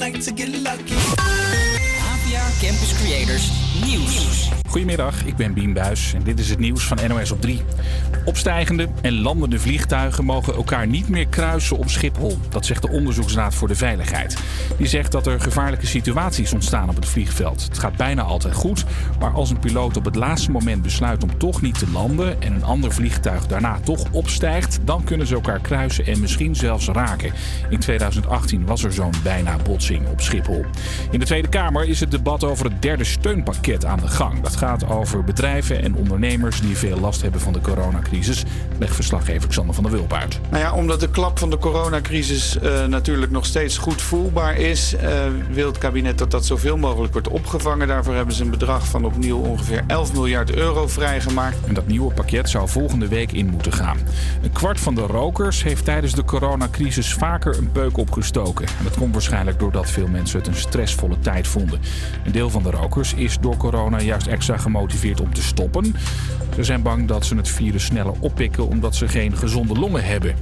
night to get lucky. Campus Creators Nieuws. Goedemiddag, ik ben Bien Buis en dit is het nieuws van NOS op 3. Opstijgende en landende vliegtuigen mogen elkaar niet meer kruisen op Schiphol. Dat zegt de Onderzoeksraad voor de Veiligheid. Die zegt dat er gevaarlijke situaties ontstaan op het vliegveld. Het gaat bijna altijd goed, maar als een piloot op het laatste moment besluit om toch niet te landen en een ander vliegtuig daarna toch opstijgt, dan kunnen ze elkaar kruisen en misschien zelfs raken. In 2018 was er zo'n bijna botsing op Schiphol. In de Tweede Kamer is het debat over het derde steunpakket aan de gang. Dat gaat over bedrijven en ondernemers die veel last hebben van de coronacrisis. Legt verslaggever Xander van der Wulp uit. Nou ja, omdat de klap van de coronacrisis uh, natuurlijk nog steeds goed voelbaar is, uh, wil het kabinet dat dat zoveel mogelijk wordt opgevangen. Daarvoor hebben ze een bedrag van opnieuw ongeveer 11 miljard euro vrijgemaakt. En dat nieuwe pakket zou volgende week in moeten gaan. Een kwart van de rokers heeft tijdens de coronacrisis vaker een peuk opgestoken. En dat komt waarschijnlijk doordat veel mensen het een stressvolle tijd vonden. Een deel van de rokers is door corona juist extra gemotiveerd om te stoppen. Ze zijn bang dat ze het virus sneller oppikken omdat ze geen gezonde longen hebben.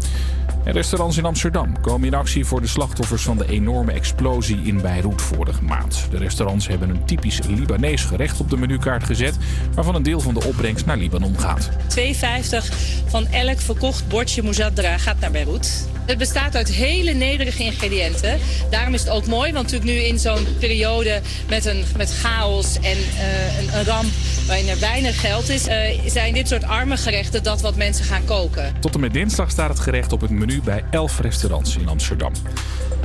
En restaurants in Amsterdam komen in actie voor de slachtoffers van de enorme explosie in Beirut vorige maand. De restaurants hebben een typisch Libanees gerecht op de menukaart gezet, waarvan een deel van de opbrengst naar Libanon gaat. 2,50 van elk verkocht bordje mouzadra gaat naar Beirut. Het bestaat uit hele nederige ingrediënten. Daarom is het ook mooi, want natuurlijk nu in zo'n periode met, een, met chaos en uh, een, een, ramp waarin er weinig geld is, uh, zijn dit soort arme gerechten dat wat mensen gaan koken. Tot en met dinsdag staat het gerecht op het menu bij 11 restaurants in Amsterdam.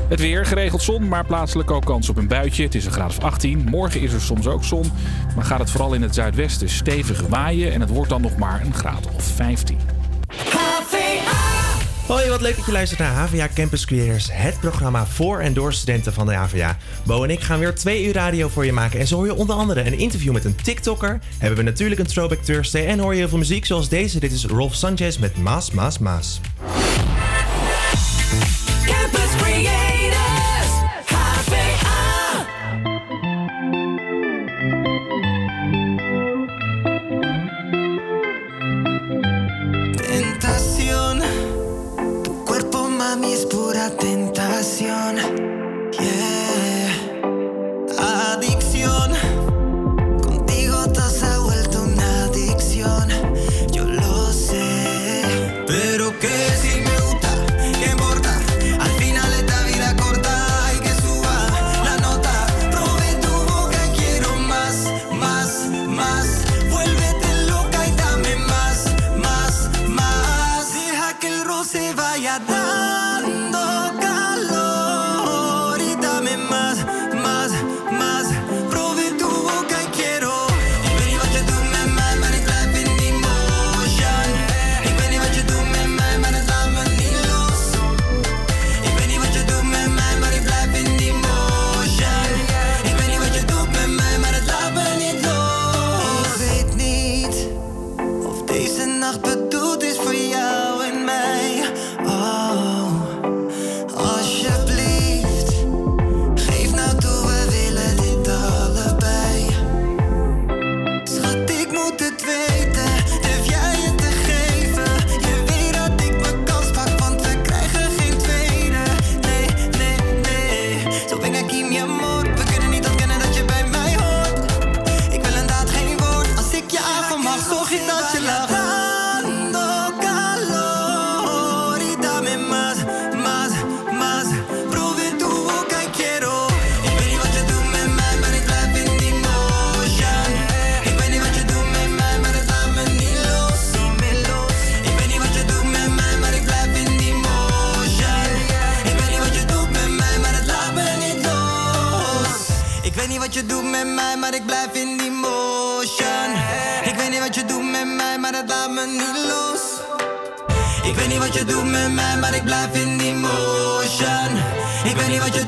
Het weer, geregeld zon, maar plaatselijk ook kans op een buitje. Het is een graad of 18. Morgen is er soms ook zon, maar gaat het vooral in het zuidwesten stevig waaien en het wordt dan nog maar een graad of 15. Hoi, wat leuk dat je luistert naar HVA Campus Creators, het programma voor en door studenten van de HVA. Bo en ik gaan weer twee uur radio voor je maken en zo hoor je onder andere een interview met een TikToker, hebben we natuurlijk een Throwback Thursday en hoor je heel veel muziek zoals deze. Dit is Rolf Sanchez met Maas, Maas, Maas. Tentación, tu cuerpo mami es pura tentación. Ik weet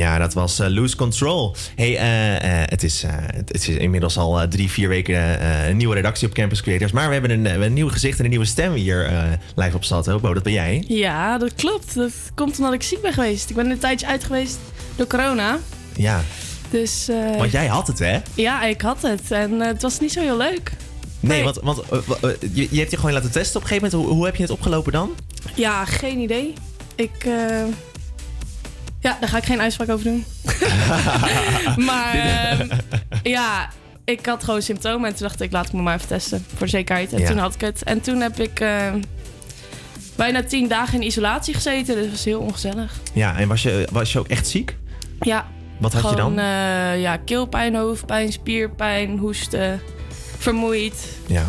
Ja, dat was eh, Lose Control. Hey, eh, eh, het, is, het is inmiddels al drie, vier weken een nieuwe redactie op Campus Creators. Maar we hebben een, een nieuw gezicht en een nieuwe stem hier live op stad. Bo, dat ben jij. Ja, dat klopt. Dat komt omdat ik ziek ben geweest. Ik ben een tijdje uit geweest door corona. Ja, Dus want jij had het, hè? ja, ik had het. En het was niet zo heel leuk. Nee, Nee. want, want je, je hebt je gewoon laten testen op een gegeven moment. Hoe, hoe heb je het opgelopen dan? Ja, geen idee. Ik... ja, daar ga ik geen uitspraak over doen. maar ehm, ja, ik had gewoon symptomen. En toen dacht ik, laat ik me maar even testen. Voor de zekerheid. En Ja. toen had ik het. En toen heb ik eh, bijna tien dagen in isolatie gezeten. Dus dat was heel ongezellig. Ja, en was je, was je ook echt ziek? Ja. Wat had je dan? eh, ja, keelpijn, hoofdpijn, spierpijn, hoesten, vermoeid. Ja,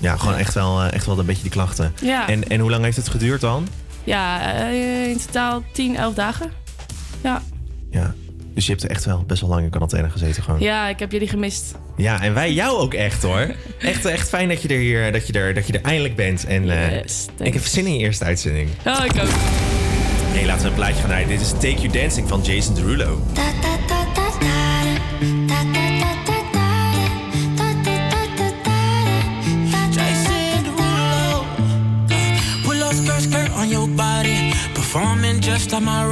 ja gewoon echt wel, eh, echt wel een beetje die klachten. Ja. En, en hoe lang heeft het geduurd dan? Ja, eh, in totaal 10, 11 dagen. Ja. Ja. Dus je hebt er echt wel best wel lang in quarantaine gezeten gewoon. ja, ik heb jullie gemist. Ja, en wij jou ook echt hoor. Echt, echt fijn dat je er hier, dat je er, dat je er eindelijk bent. En eh, Yes, ik heb zin in je eerste uitzending. Oh, ik ook. Hey, laten we een plaatje gaan draaien. Dit is Take You Dancing van Jason Derulo. Jason Derulo. Pull up skirt, skirt on your body. Performing just like my.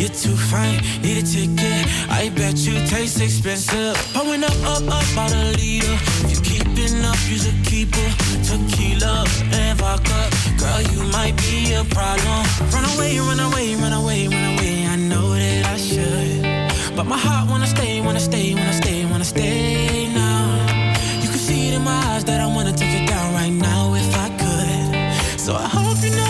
You're too fine, need a ticket. I bet you taste expensive. Pouring up, up, up, about a liter. If you keeping up, use a keeper. Tequila and vodka. Girl, you might be a problem. Run away, run away, run away, run away. I know that I should. But my heart wanna stay, wanna stay, wanna stay, wanna stay now. You can see it in my eyes that I wanna take it down right now if I could. So I hope you know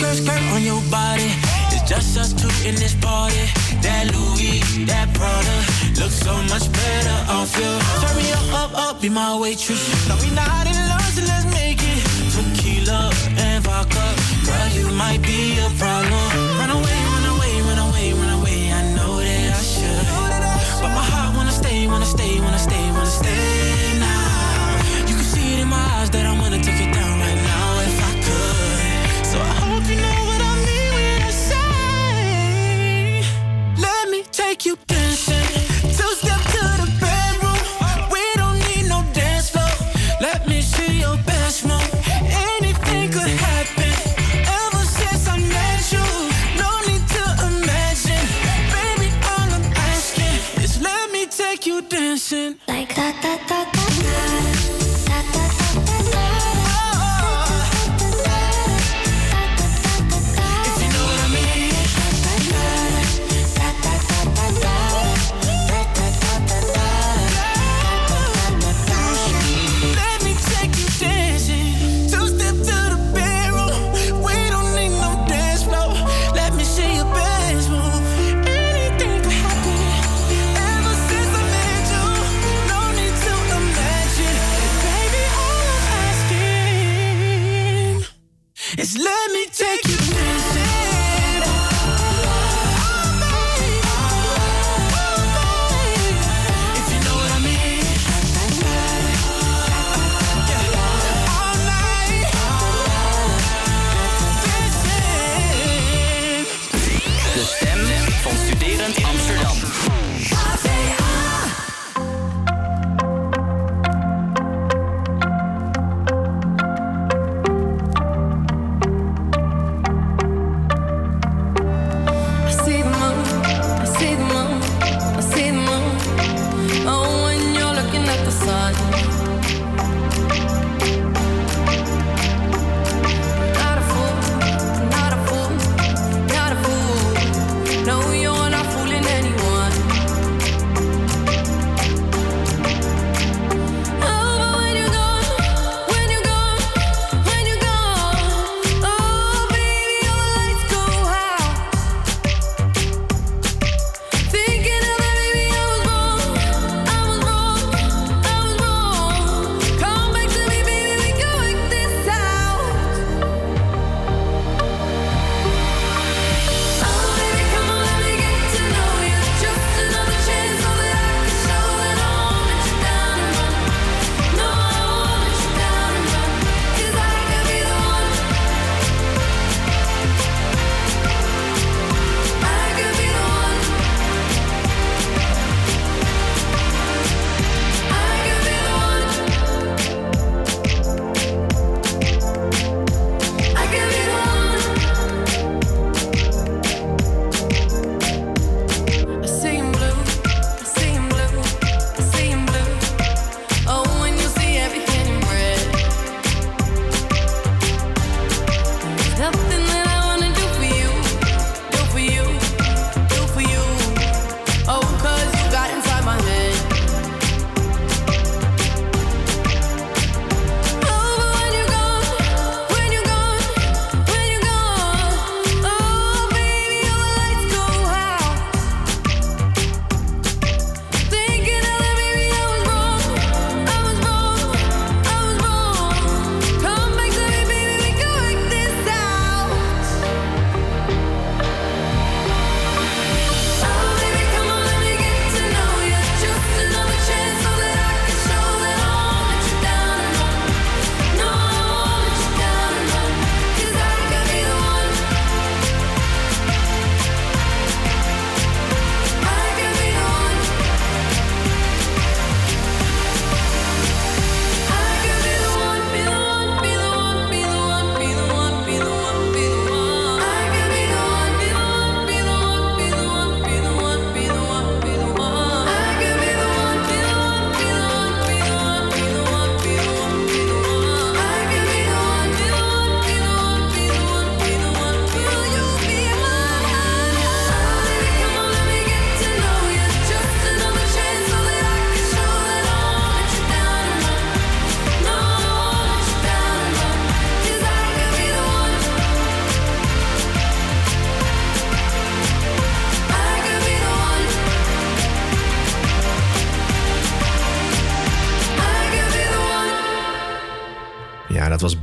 skirt, skirt on your body. It's just us two in this party. That Louis, that Prada, looks so much better off you. Turn me up, up, up, be my waitress. No, we not in love, so let's make it tequila and vodka. Girl, you might be a problem. Run away, run away, run away, run away. I know that I should, but my heart wanna stay, wanna stay, wanna stay, wanna stay.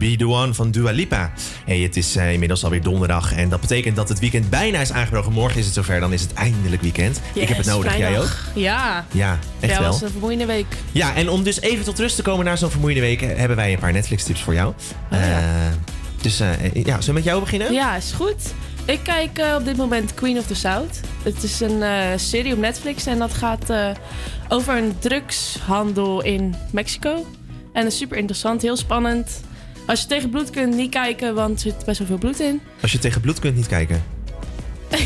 Be The van Dua Lipa. Hey, het is uh, inmiddels alweer donderdag en dat betekent dat het weekend bijna is aangebroken. Morgen is het zover, dan is het eindelijk weekend. Ik heb het nodig, jij ook? Ja. Ja, echt ja, wel. was een vermoeiende week. Ja, en om dus even tot rust te komen na zo'n vermoeiende week... Eh, hebben wij een paar Netflix-tips voor jou. Oh, eh, dus ja, zullen we met jou beginnen? Ja, is goed. Ik kijk op dit moment Queen of the South. Het is een serie op Netflix en dat gaat over een drugshandel in Mexico. En is super interessant, heel spannend. Als je tegen bloed kunt, niet kijken, want er zit best wel veel bloed in. Als je tegen bloed kunt, niet kijken?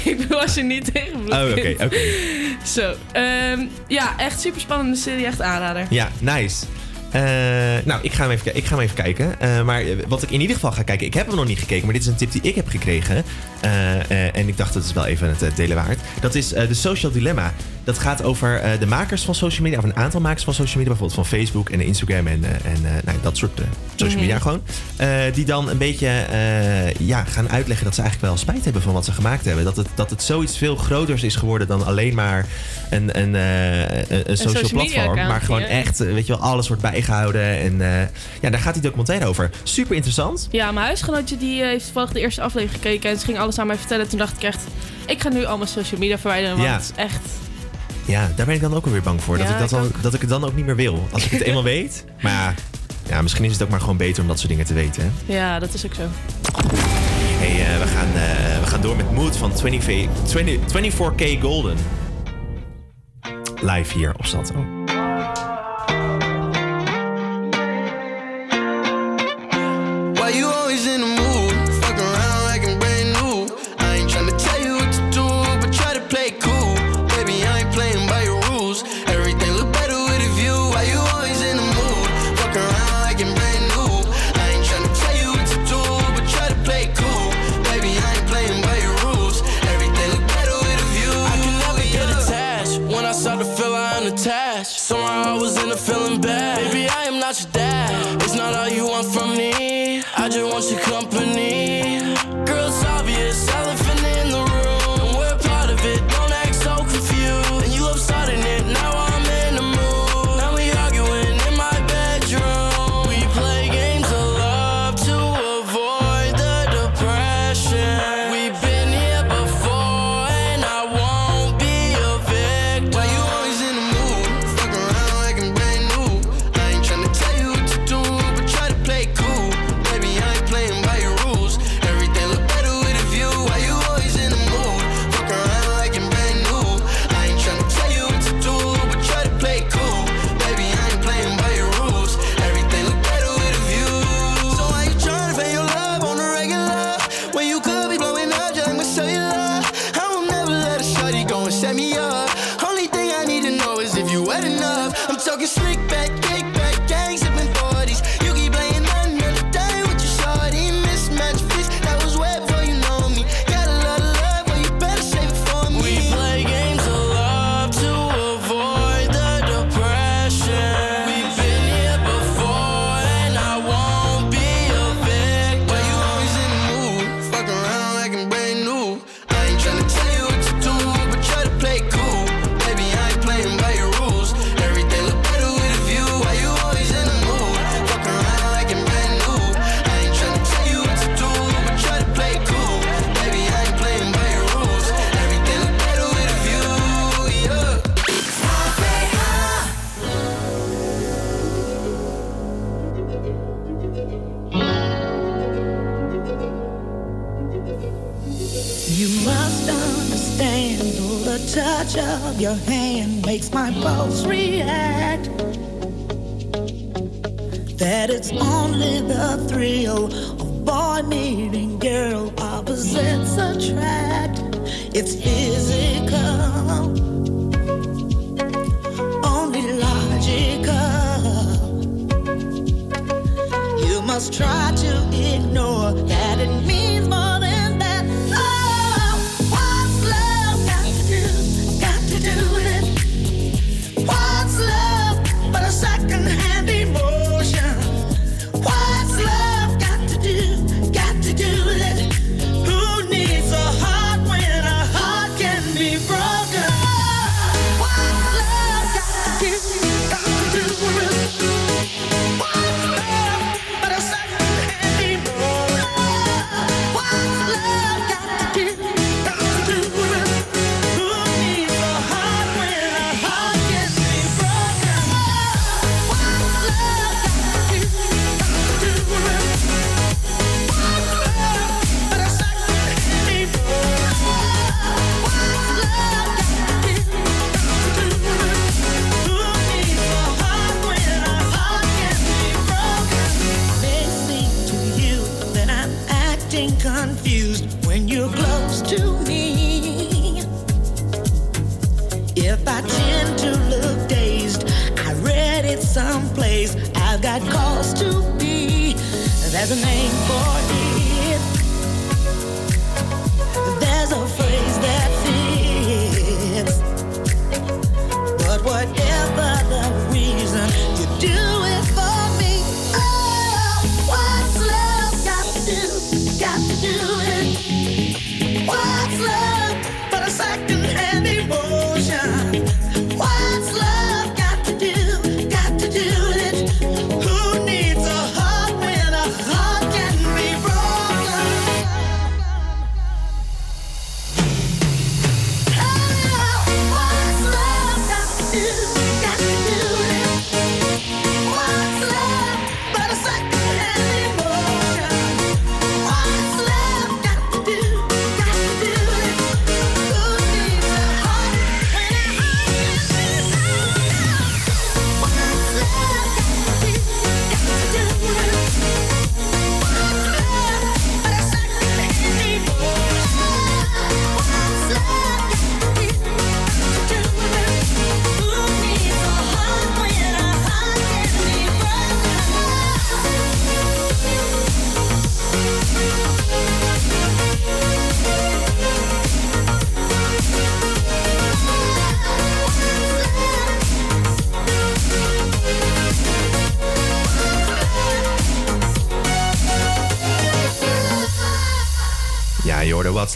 ik bedoel, als niet tegen bloed oh, oké, oké. Zo. Ehm, ja, echt super spannende serie. Echt aanrader. Ja, nice. Eh, nou, ik ga hem even, ik ga hem even kijken. Eh, maar wat ik in ieder geval ga kijken, ik heb hem nog niet gekeken, maar dit is een tip die ik heb gekregen. Eh, en ik dacht, dat is wel even het delen waard. Dat is de Social Dilemma. Dat gaat over eh, de makers van social media, of een aantal makers van social media, bijvoorbeeld van Facebook en Instagram en, eh, en eh, nou, dat soort social media mhm. gewoon. die dan een beetje ja, gaan uitleggen dat ze eigenlijk wel spijt hebben van wat ze gemaakt hebben. Dat het, dat het zoiets veel groters is geworden dan alleen maar een, een, een, een social, platform. maar gewoon echt, weet je wel, alles wordt bijgehouden. En ja, daar gaat die documentaire over. Super interessant. Ja, mijn huisgenootje die heeft toevallig de eerste aflevering gekeken en ze ging alles aan mij vertellen. Toen dacht ik echt, ik ga nu al mijn social media verwijderen, want ja. echt... Ja, daar ben ik dan ook alweer bang voor. Dat, ik dat, al, dat ik het dan ook niet meer wil. Als ik het eenmaal weet. Maar ja, misschien is het ook maar gewoon beter om dat soort dingen te weten. Hè? Ja, dat is ook zo. Hey, eh, we, gaan, eh, we gaan door met Mood van 20, 20, 24K Golden. Live hier op Salto.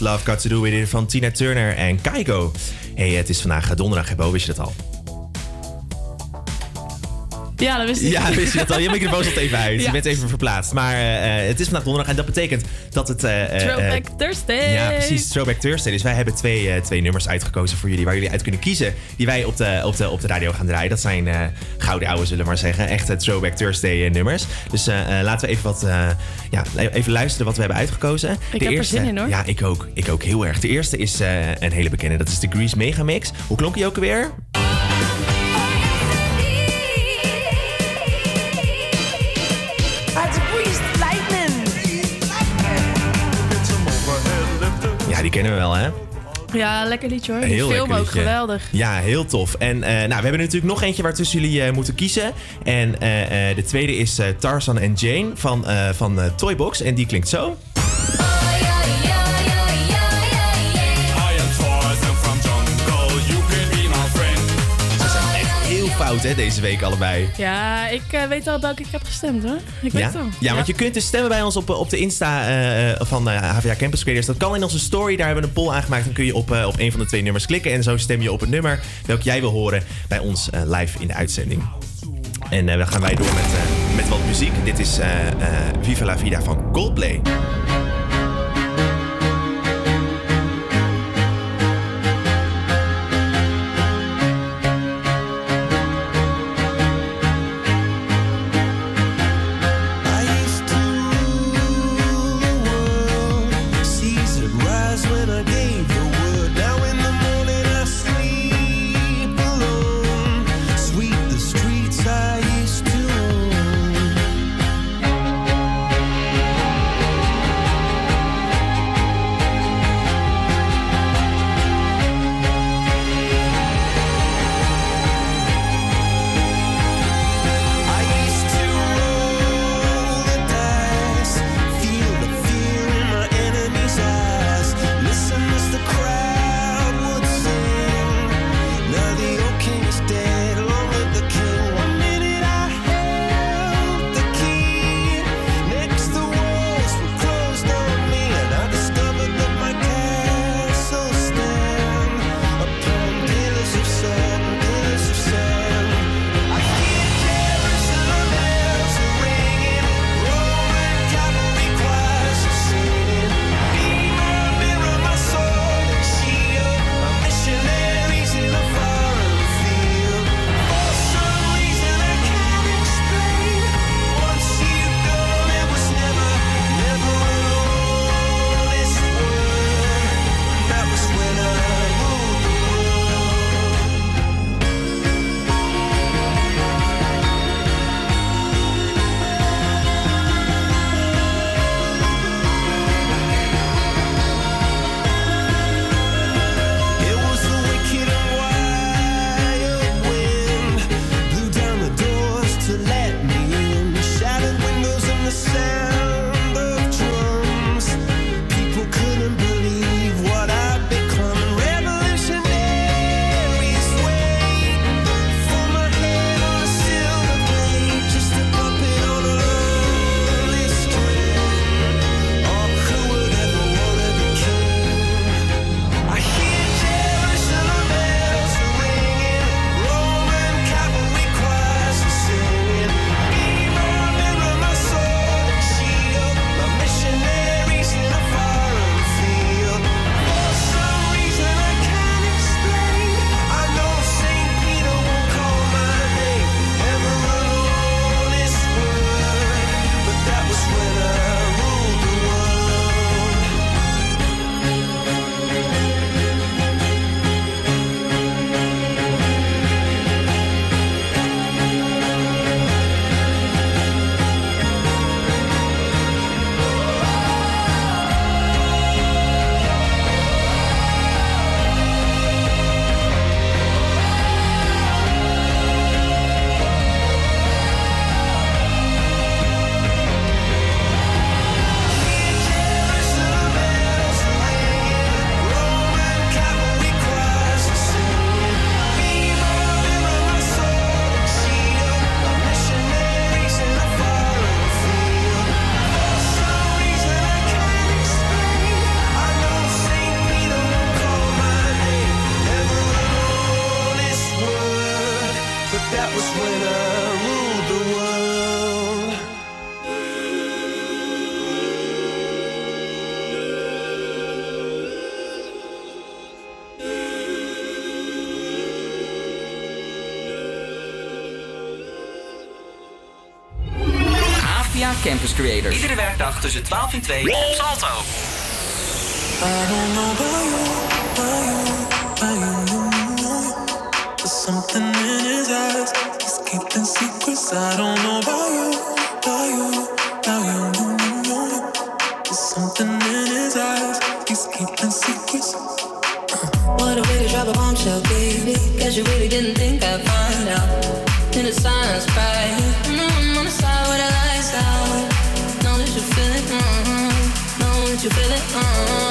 Love Got To Do With It van Tina Turner en Kaigo. hey, het is vandaag donderdag, hè, Bo, wist je dat al? Ja, dat wist ik. Ja, wist je dat al? Je microfoon zat even uit. Ja. Je bent even verplaatst. Maar eh, eh, het is vandaag donderdag en dat betekent dat het... eh, Throwback Thursday. Ja, precies. Throwback Thursday. Dus wij hebben twee, twee nummers uitgekozen voor jullie... waar jullie uit kunnen kiezen. Die wij op de, op de, op de radio gaan draaien. Dat zijn gouden ouwe, zullen we maar zeggen. Echte Throwback Thursday nummers. Dus laten we even, wat, ja, even luisteren wat we hebben uitgekozen. Ik heb er zin in, hoor. Ja, ik ook. Ik ook heel erg. De eerste is een hele bekende. Dat is de Grease Megamix. Hoe klonk die ook alweer? Die kennen we wel, hè? Ja, lekker liedje hoor. Heel film ook liedje. geweldig. Ja, heel tof. En eh, nou, we hebben natuurlijk nog eentje waar tussen jullie eh, moeten kiezen. En eh, de tweede is Tarzan en Jane van, van Toybox. En die klinkt zo. Fout, hè, deze week allebei. Ja, ik eh, weet al welke ik heb gestemd hoor. Ik weet Ja? het al. ja, want je kunt dus stemmen bij ons op, eh, op de Insta eh, van eh, HVA Campus Creators. Dat kan in onze story. Daar hebben we een poll aangemaakt. Dan kun je op, op een van de twee nummers klikken. En zo stem je op het nummer welk jij wil horen bij ons live in de uitzending. En dan gaan wij door met, met wat muziek. Dit is Viva la Vida van Coldplay. Campus Creators. Iedere werkdag tussen 12 en 2 op Salto. I don't know about you, about you, about you, you, you. There's something in his eyes. He's keeping secrets. I don't know about you, about you, about you, you, you, you. There's something in his eyes. He's keeping secrets. What a way to drop a bombshell, baby. Guess you really didn't think I'd find out. In the silence, right? You feel it, mm.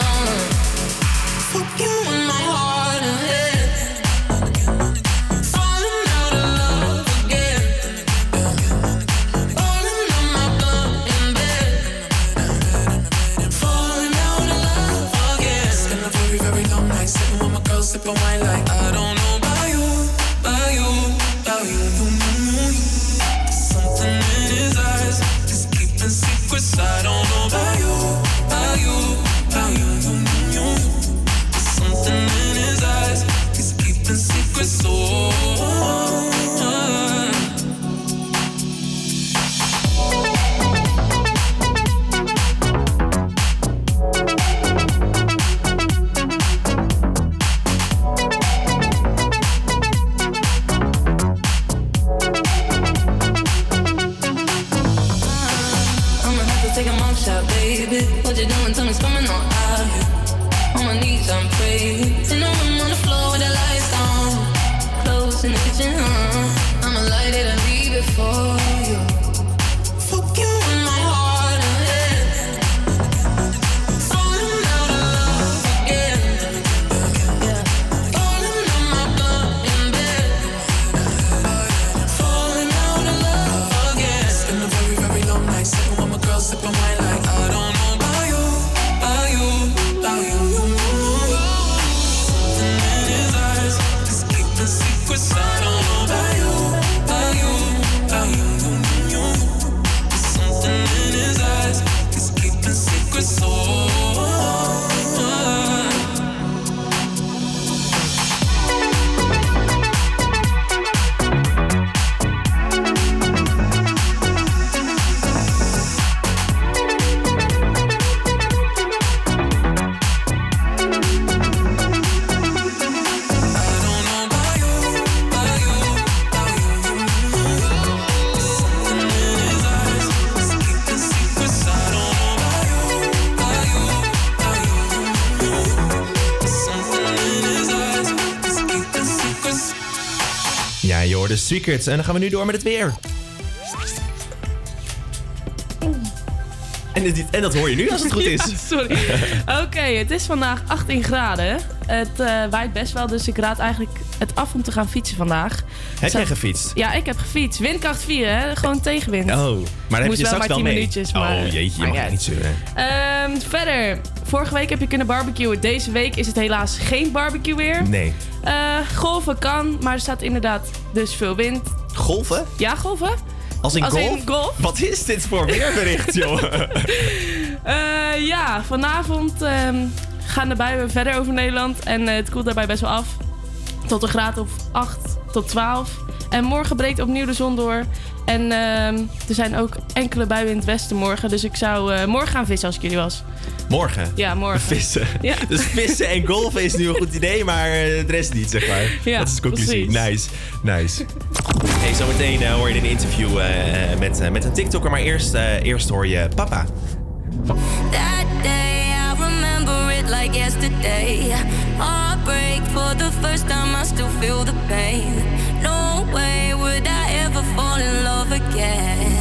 En dan gaan we nu door met het weer. En, dit- en dat hoor je nu als het goed is. Ja, sorry. Oké, het is vandaag 18 graden. Het eh, waait best wel, dus ik raad eigenlijk het af om te gaan fietsen vandaag. Heb jij gefietst? Ja, ik heb gefietst. Windkracht 4, hè? Gewoon tegenwind. Oh, maar heb Moest je wel straks maar wel 10 mee. minuutjes, maar- oh jeetje, je mag niet niet zeuren. Ehm, verder, vorige week heb je kunnen barbecuen. Deze week is het helaas geen barbecue weer. Nee. Eh, golven kan, maar er staat inderdaad dus veel wind. Golven? Ja, golven. Als in Als golf? in golf. Wat is dit voor weerbericht, joh? Eh, ja, vanavond ehm, gaan de buien verder over Nederland. En eh, het koelt daarbij best wel af. Tot een graad of 8 tot 12. En morgen breekt opnieuw de zon door. En ehm, er zijn ook enkele buien in het westen morgen. Dus ik zou eh, morgen gaan vissen als ik jullie was. Morgen? Ja, morgen. Vissen. Ja. Dus vissen en golfen is nu een goed idee, maar eh, de rest niet, zeg maar. Ja, dat is de conclusie. precies. Nice, nice. Hey, zometeen eh, hoor je een interview eh, eh, met, eh, met een TikToker, maar eerst, eh, eerst hoor je papa. That day, I remember it like yesterday. Heartbreak for the first time, I still feel the pain. No way would I ever fall in love again.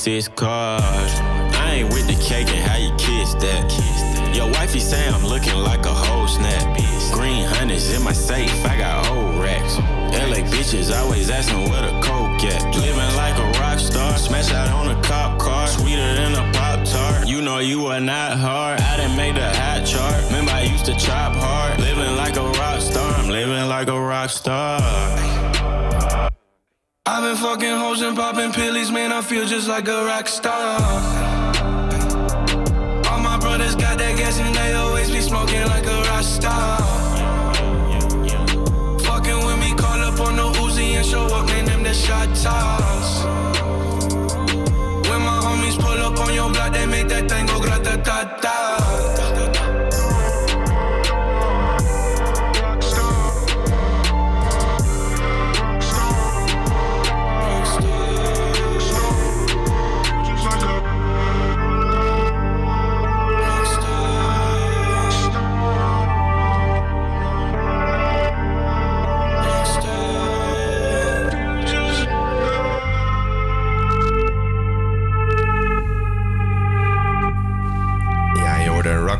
six cars. I ain't with the cake and how you kiss that. Your wifey say I'm looking like a whole snap. Green hundreds in my safe, I got old racks. LA bitches always asking where the coke at. Living like a rock star, smash out on a cop car, sweeter than a pop tart. You know you are not hard. I didn't the hot chart. Remember I used to chop hard, living like a rock star. I'm living like a rock star. Ballin', fucking hoes and popping pillies, man, I feel just like a rock star. All my brothers got that gas and they always be smoking like a rock star. Fucking with me, call up on the Uzi and show up, man, them the shot toss. When my homies pull up on your block, they make that tango, grata ta ta.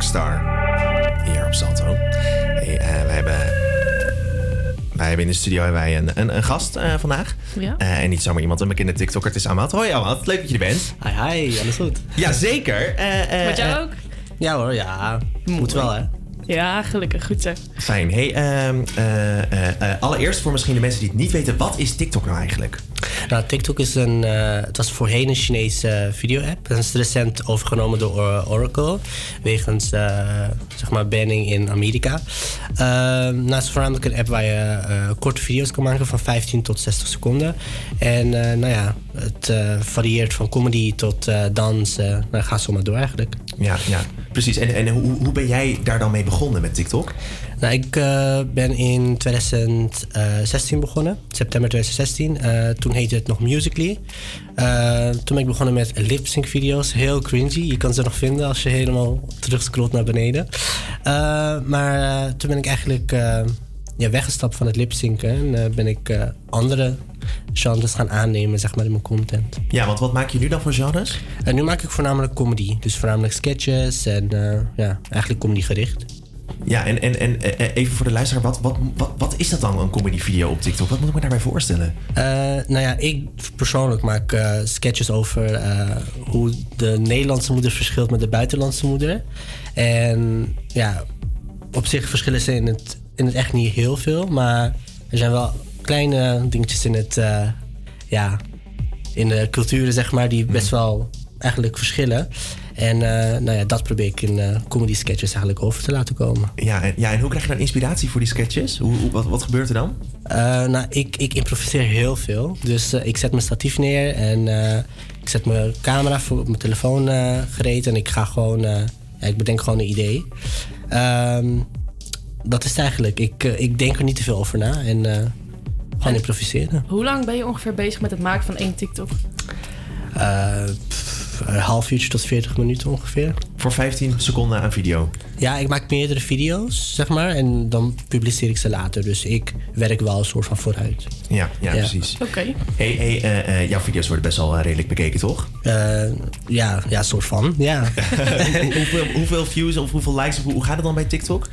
Rockstar. Hier op Salto. Hey, eh, wij hebben... Wij hebben in de studio hebben wij een, een, een gast eh, vandaag. Ja. Eh, en niet zomaar iemand, een bekende TikToker. Het is Amat. Hoi Amat, leuk dat je er bent. Hi, hi, alles goed? Jazeker. Eh, eh, Met jou ook? Ja hoor, ja. Moet wel hè. Ja, gelukkig. Goed zo. Fijn. Hey, ehm, eh, eh, eh, allereerst voor misschien de mensen die het niet weten, wat is TikTok nou eigenlijk? Nou, TikTok is een, eh, het was voorheen een Chinese video-app. Dat is recent overgenomen door Or- Oracle. Wegens, eh, zeg maar, banning in Amerika. Uh, nou, het is voornamelijk een app waar je eh, korte video's kan maken van 15 tot 60 seconden. En eh, nou ja, het eh, varieert van comedy tot eh, dans. eh nou, ga zo maar door eigenlijk. Ja, ja. precies. En, en hoe, hoe ben jij daar dan mee begonnen met TikTok? Nou, ik eh, ben in 2016 begonnen, september 2016. Eh, toen heette het nog Musically. Eh, toen ben ik begonnen met lip-sync video's. Heel cringy. Je kan ze nog vinden als je helemaal terugscrollt naar beneden. Maar toen ben ik eigenlijk ja, weggestapt van het lip-synken. En ben ik andere genres gaan aannemen zeg maar, in mijn content. Ja, want wat maak je nu dan voor genres? En nu maak ik voornamelijk comedy. Dus voornamelijk sketches en ja, eigenlijk comedy gericht. Ja, en, en, en eh, even voor de luisteraar, wat, wat, wat, wat is dat dan, een comedy video op TikTok? Wat moet ik me daarbij voorstellen? Eh, nou ja, ik persoonlijk maak eh, sketches over eh, hoe de Nederlandse moeder verschilt met de buitenlandse moeder. En ja, op zich verschillen ze in het, in het echt niet heel veel, maar er zijn wel kleine dingetjes in het, eh, ja, in de culturen zeg maar, die best wel eigenlijk verschillen. En eh, nou ja, dat probeer ik in eh, comedy sketches eigenlijk over te laten komen. Ja en, ja, en hoe krijg je dan inspiratie voor die sketches? Hoe, hoe- wat, wat gebeurt er dan? Eh, nou, ik, ik improviseer heel veel. Dus eh, ik zet mijn statief neer en eh, ik zet mijn camera voor op mijn telefoon gereed en ik ga gewoon, eh, ja, ik bedenk gewoon een idee. Ehm, dat is het eigenlijk. Ik, ik denk er niet te veel over na en eh, gewoon improviseren. Hoe lang ben je ongeveer bezig met het maken van één TikTok? Eh, pff, een half uurtje tot 40 minuten ongeveer. Voor 15 seconden aan video? Ja, ik maak meerdere video's, zeg maar. En dan publiceer ik ze later. Dus ik werk wel een soort van vooruit. Ja, ja, precies. Oké. Hey, hey, eh, eh, jouw video's worden best wel eh, redelijk bekeken, toch? Eh, ja, ja, soort van. Ja. hoeveel, hoeveel views of hoeveel likes? Hoe, hoe gaat het dan bij TikTok?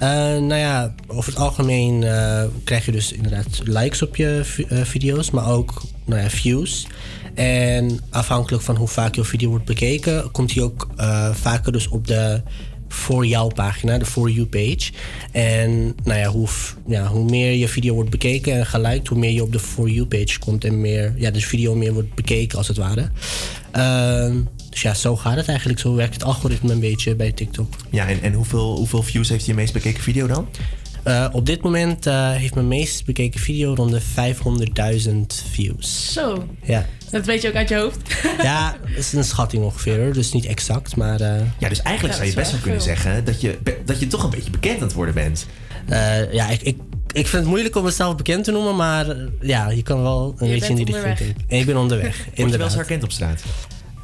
Eh, nou ja, over het algemeen eh, krijg je dus inderdaad likes op je eh, video's, maar ook nou ja, views. En afhankelijk van hoe vaak je video wordt bekeken, komt hij ook vaker dus op de voor jou pagina, de for you page. En nou ja hoe, ja, hoe meer je video wordt bekeken en geliked, hoe meer je op de for you page komt en meer, ja, dus video meer wordt bekeken als het ware. Ehm, dus ja, zo gaat het eigenlijk. Zo werkt het algoritme een beetje bij TikTok. Ja, en, en hoeveel, hoeveel views heeft je meest bekeken video dan? Eh, op dit moment eh, heeft mijn meest bekeken video rond de 500.000 views. Zo. Ja. Dat weet je ook uit je hoofd. ja, dat is een schatting ongeveer, hoor, dus niet exact, maar... eh, Ja, dus eigenlijk zou je best wel kunnen zeggen dat je, dat je toch een beetje bekend aan het worden bent. eh, ja, ik, ik, ik vind het moeilijk om mezelf bekend te noemen, maar ja, je kan wel een Je beetje in die richting. En ik ben onderweg, Word je wel eens herkend op straat?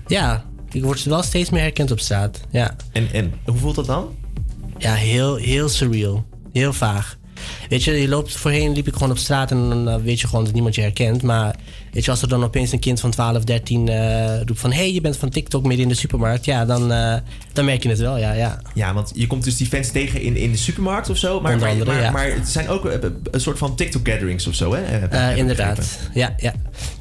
Ja, ik word wel steeds meer herkend op straat, ja. En, en hoe voelt dat dan? Ja, heel, heel surreal. Heel vaag. Weet je, je loopt voorheen liep ik gewoon op straat en dan weet je gewoon dat niemand je herkent. Maar weet je, als er dan opeens een kind van 12, 13 eh, roept van... hé, hey, je bent van TikTok midden in de supermarkt. Ja, dan, eh, dan merk je het wel, ja, ja. Ja, want je komt dus die fans tegen in, in de supermarkt of zo. Maar, Onder maar, andere, maar, ja. maar het zijn ook eh, een soort van TikTok-gatherings of zo, hè? Eh, inderdaad, ja, ja.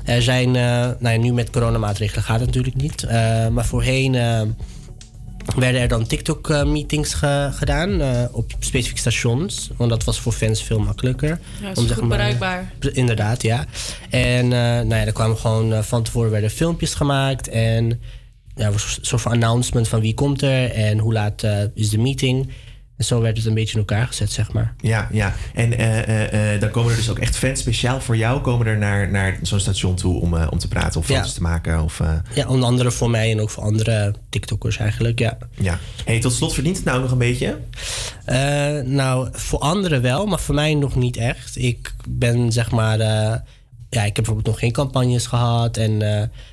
Er zijn, eh, nou ja, nu met coronamaatregelen gaat het natuurlijk niet. Eh, maar voorheen eh, werden er dan TikTok-meetings gedaan op specifieke stations. Want dat was voor fans veel makkelijker. Ja, is goed bereikbaar. Inderdaad, ja. En nou ja, er kwamen gewoon van tevoren werden filmpjes gemaakt. En ja, er was een soort van announcement van wie komt er en hoe laat is de meeting. En zo werd het een beetje in elkaar gezet, zeg maar. Ja, ja. En eh, eh, eh, dan komen er dus ook echt fans speciaal voor jou... komen er naar, naar zo'n station toe om, om te praten of Ja. foto's te maken. Of, Ja, onder andere voor mij en ook voor andere TikTokkers eigenlijk, ja. ja. Hey, tot slot verdient het nou nog een beetje? Nou, voor anderen wel, maar voor mij nog niet echt. Ik ben zeg maar. ja, ik heb bijvoorbeeld nog geen campagnes gehad. En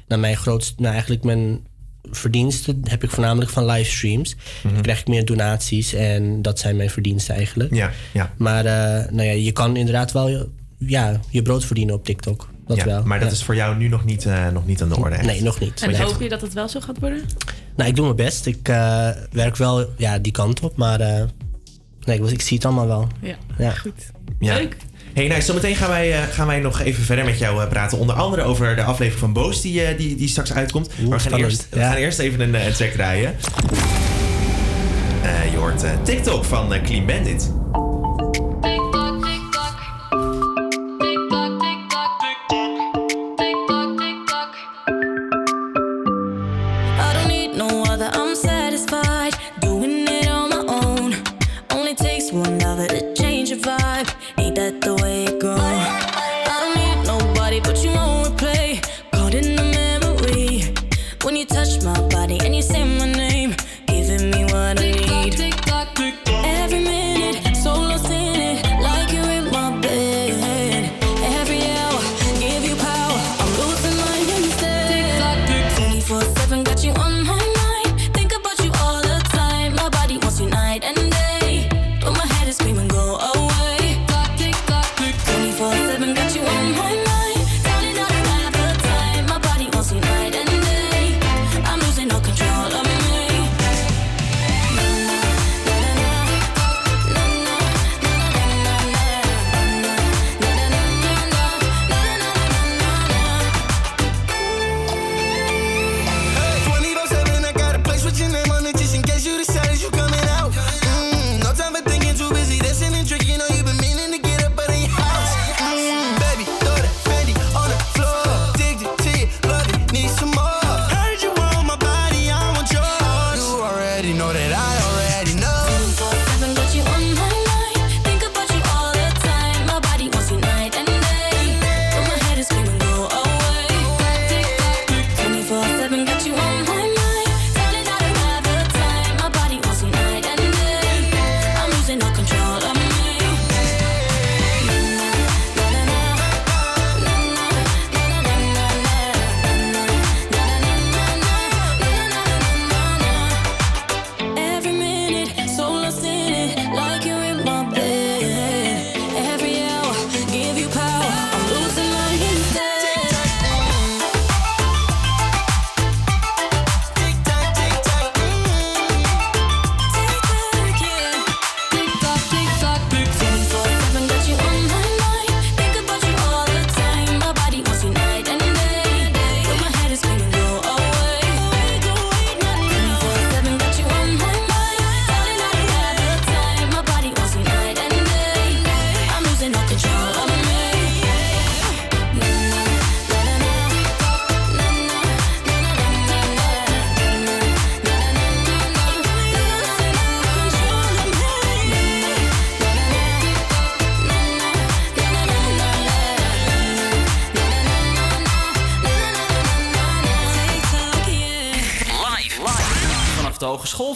naar mijn grootste. Nou, eigenlijk mijn verdiensten heb ik voornamelijk van livestreams. Mm. Dan krijg ik meer donaties en dat zijn mijn verdiensten eigenlijk. Ja, ja. Maar eh, nou ja, je kan inderdaad wel ja, je brood verdienen op TikTok. Dat ja, wel. Maar dat is voor jou nu nog niet, eh, nog niet aan de orde. Nee, nog niet. En hoop je dat het wel zo gaat worden? Nou, ik doe mijn best. Ik eh, werk wel ja, die kant op, maar nee, ik, ik, zie het allemaal wel. Ja, ja. goed. Leuk. Hey, nou, zometeen gaan wij, eh, gaan wij nog even verder met jou eh, praten. Onder andere over de aflevering van Boos die, eh, die, die straks uitkomt. Maar we gaan, eerst, we gaan eerst even een, check track draaien. je hoort TikTok van Clean Bandit.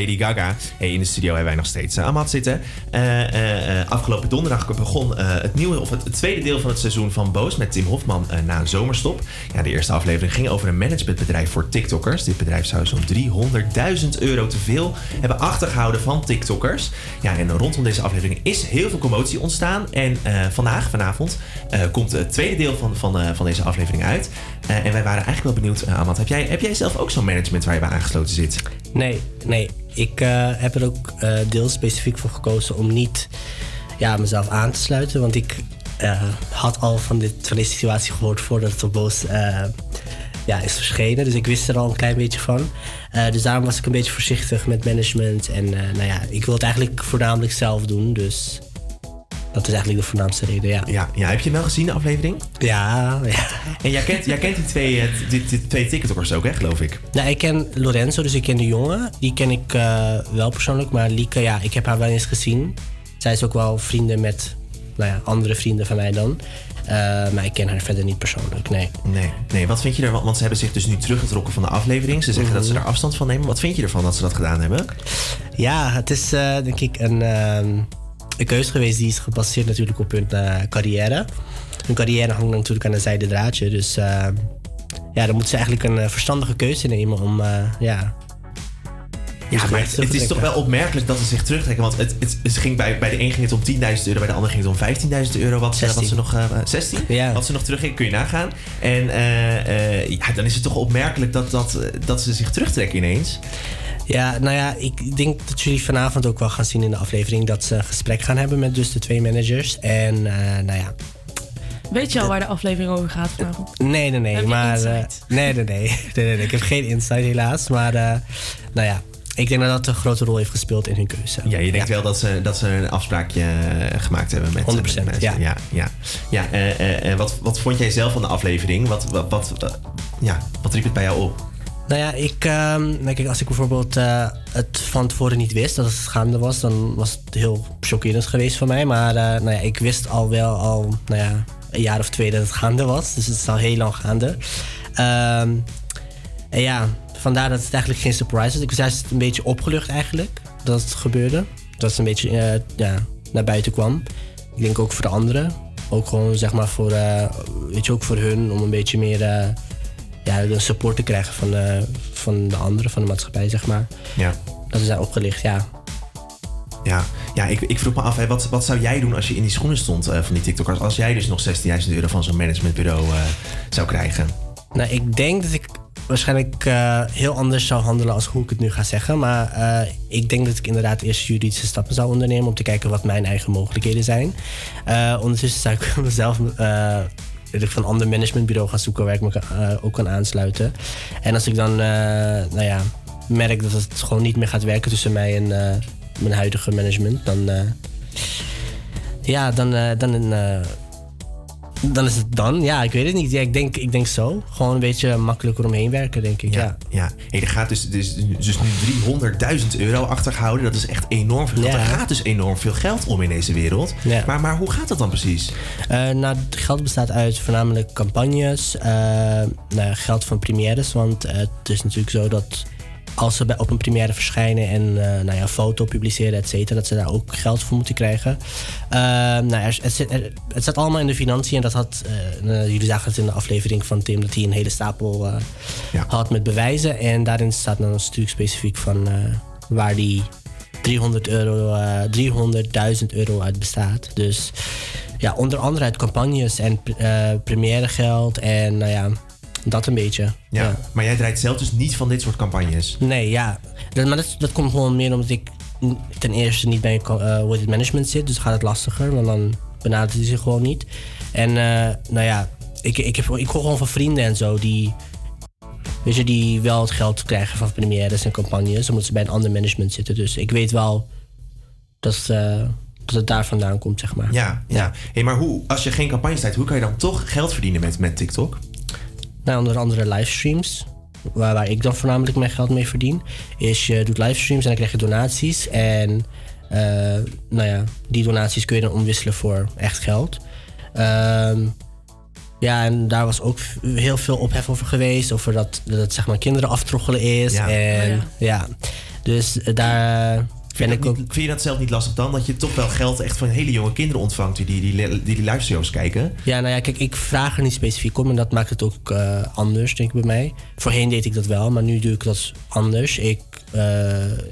Lady Gaga. Hey, in de studio hebben wij nog steeds uh, Amat zitten. Eh, eh, eh, afgelopen donderdag begon eh, het nieuwe, of het, tweede deel van het seizoen van Boos met Tim Hofman eh, na een zomerstop. Ja, de eerste aflevering ging over een managementbedrijf voor TikTokkers. Dit bedrijf zou zo'n 300.000 euro te veel hebben achtergehouden van TikTokkers. Ja, en rondom deze aflevering is heel veel commotie ontstaan. En eh, vandaag, vanavond, eh, komt het tweede deel van, van, eh, van deze aflevering uit. Eh, en wij waren eigenlijk wel benieuwd, eh, Amat, heb jij, heb jij zelf ook zo'n management waar je bij aangesloten zit? Nee, nee. Ik eh, heb er ook eh deels specifiek voor gekozen om niet ja, mezelf aan te sluiten. Want ik eh, had al van, dit, van deze situatie gehoord voordat het op Boos ja, is verschenen. Dus ik wist er al een klein beetje van. Dus daarom was ik een beetje voorzichtig met management. En nou ja, ik wil het eigenlijk voornamelijk zelf doen. Dus dat is eigenlijk de voornaamste reden, ja. Ja, ja heb je hem wel gezien, de aflevering? Ja, ja. En jij kent, jij kent die twee, eh, die, die twee TikTokkers ook, hè, geloof ik? Nou, ik ken Lorenzo, dus ik ken de jongen. Die ken ik eh, wel persoonlijk. Maar Lieke, ja, ik heb haar wel eens gezien. Zij is ook wel vrienden met nou ja, andere vrienden van mij dan. Eh, maar ik ken haar verder niet persoonlijk, nee. Nee, nee, wat vind je ervan? Want ze hebben zich dus nu teruggetrokken van de aflevering. Ze zeggen dat ze Mhm. er afstand van nemen. Wat vind je ervan dat ze dat gedaan hebben? Ja, het is denk ik een, ehm, een keuze geweest die is gebaseerd natuurlijk op hun eh, carrière. Hun carrière hangt natuurlijk aan een zijde draadje. Dus eh, ja, dan moeten ze eigenlijk een eh, verstandige keuze nemen om ja, Ja, maar het, het is toch wel opmerkelijk dat ze zich terugtrekken. Want het, het, het ging bij, bij de een ging het om 10.000 euro, bij de ander ging het om 15.000 euro. Wat, ze- wat 16. ze nog. eh, 16? Wat ze nog teruggingen, kun je nagaan. En ja, dan is het toch opmerkelijk dat, dat, dat ze zich terugtrekken ineens. Ja, nou ja, ik denk dat jullie vanavond ook wel gaan zien in de aflevering dat ze een gesprek gaan hebben met dus de twee managers. En eh, nou ja, Weet je al waar de aflevering over gaat vanavond? nee, nee, nee, Heb je maar eh, nee, nee, nee, nee, nee, nee, ik heb geen insight helaas, maar eh, nou ja, ik denk dat dat een grote rol heeft gespeeld in hun keuze. Ja, je denkt wel dat ze, dat ze een afspraakje gemaakt hebben met 100%, met mensen. ja. ja, ja. ja eh, wat, wat vond jij zelf van de aflevering? Wat, wat, wat, ja, wat riep het bij jou op? Nou ja, ik, nou kijk, als ik bijvoorbeeld eh, het van tevoren niet wist dat het gaande was, dan was het heel chockerend geweest voor mij. Maar eh, nou ja, ik wist al wel al nou ja, een jaar of twee dat het gaande was. Dus het is al heel lang gaande. Ehm, en ja, vandaar dat het eigenlijk geen surprise is. Ik was juist een beetje opgelucht eigenlijk dat het gebeurde. Dat het een beetje eh, ja, naar buiten kwam. Ik denk ook voor de anderen. Ook gewoon zeg maar voor, weet je, ook voor hun om een beetje meer ja, een support te krijgen van, eh, van de anderen, van de maatschappij, zeg maar. Ja. Dat is daar opgelicht, ja. Ja, ja ik, ik vroeg me af, hè, wat, wat zou jij doen als je in die schoenen stond eh, van die TikTokers? Als jij dus nog 16.000 euro van zo'n managementbureau eh, zou krijgen? Nou, ik denk dat ik waarschijnlijk eh, heel anders zou handelen als hoe ik het nu ga zeggen. Maar ik denk dat ik inderdaad eerst juridische stappen zou ondernemen om te kijken wat mijn eigen mogelijkheden zijn. Ondertussen zou ik mezelf ik van een ander managementbureau gaan zoeken waar ik me eh, ook kan aansluiten. En als ik dan eh, nou ja, merk dat het gewoon niet meer gaat werken tussen mij en eh, mijn huidige management, dan, ja, dan, dan, dan is het dan. Ja, ik weet het niet. Ja, ik, denk, ik denk zo. Gewoon een beetje makkelijker omheen werken, denk ik. Ja. Ja, hey, er gaat dus, dus, dus nu 300.000 euro achtergehouden. Dat is echt enorm veel. Ja. Er gaat dus enorm veel geld om in deze wereld. Ja. Maar, maar hoe gaat dat dan precies? Eh, nou, het geld bestaat uit voornamelijk campagnes, eh, nou, geld van premières. Want eh, het is natuurlijk zo dat als ze bij, op een première verschijnen en eh, nou ja, een foto publiceren, et cetera, dat ze daar ook geld voor moeten krijgen. Eh, nou, er, het, zit, er- het staat allemaal in de financiën en dat had, eh, eh, jullie zagen het in de aflevering van Tim, dat hij een hele stapel eh, had met bewijzen. En daarin staat dan een stuk specifiek van waar die 300 euro, eh 300.000 euro uit bestaat. Dus ja, onder andere uit campagnes en uh, première geld en nou ja, dat een beetje. Ja. Maar jij draait zelf dus niet van dit soort campagnes? Nee, ja. Dat, maar dat, dat komt gewoon meer omdat ik ten eerste niet bij heet het management zit. Dus gaat het lastiger, want dan benadert hij zich gewoon niet. En eh, nou ja, ik, ik, heb, ik hoor gewoon van vrienden en zo die, weet je, die wel het geld krijgen van premières en campagnes. Omdat ze bij een ander management zitten. Dus ik weet wel dat, eh, dat het daar vandaan komt, zeg maar. Ja, ja. Hey, maar hoe, als je geen campagnes draait, hoe kan je dan toch geld verdienen met, met TikTok? Nou, onder andere livestreams. Waar, waar ik dan voornamelijk mijn geld mee verdien. Is je doet livestreams en dan krijg je donaties. En eh, nou ja, die donaties kun je dan omwisselen voor echt geld. Ehm, ja, en daar was ook heel veel ophef over geweest. Over dat, dat het zeg maar kinderen aftroggelen is. Ja. En Oh ja. dus eh, daar Vind je, dat niet- vind je dat zelf niet lastig dan? Dat je toch wel geld echt van hele jonge kinderen ontvangt die die, die, livestreams kijken? Ja, nou ja, kijk, ik vraag er niet specifiek om en dat maakt het ook eh, anders, denk ik, bij mij. Voorheen deed ik dat wel, maar nu doe ik dat anders. Ik eh,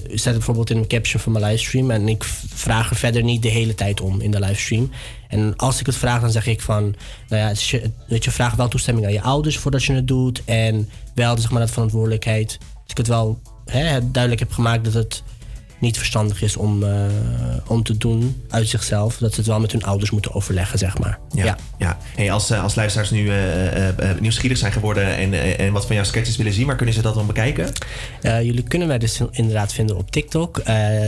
zet het bijvoorbeeld in een caption van mijn livestream en ik vraag er verder niet de hele tijd om in de livestream. En als ik het vraag, dan zeg ik van, nou ja, is je- weet je, vraag wel toestemming aan je ouders voordat je het doet en wel zeg maar dat verantwoordelijkheid. Als ik het wel hè, duidelijk heb gemaakt dat het niet verstandig is om, eh, om te doen uit zichzelf, dat ze het wel met hun ouders moeten overleggen, zeg maar. Ja. ja. Hey, als, eh, als luisteraars nu eh, nieuwsgierig zijn geworden en, en wat van jouw sketches willen zien, waar kunnen ze dat dan bekijken? Jullie kunnen mij dus inderdaad vinden op TikTok.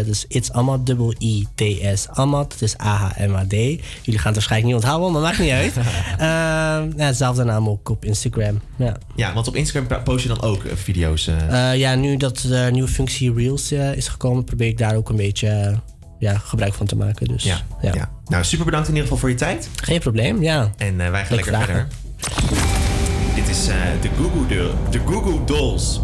Dus It's Ahmad, dubbel I-T-S Ahmad. Het is A-H-M-A-D. Jullie gaan het waarschijnlijk niet onthouden, maar maakt niet uit. Ja, zelfde naam ook op Instagram. Ja. Ja, want op Instagram post je dan ook video's. ja, nu dat de nieuwe functie Reels is gekomen, probeer ik daar ook een beetje eh, ja, gebruik van te maken. Dus, ja, ja. Nou, super bedankt in ieder geval voor je tijd. Geen probleem, ja. En eh, wij gaan lekker verder. Dit is de Google de, de Google Dolls.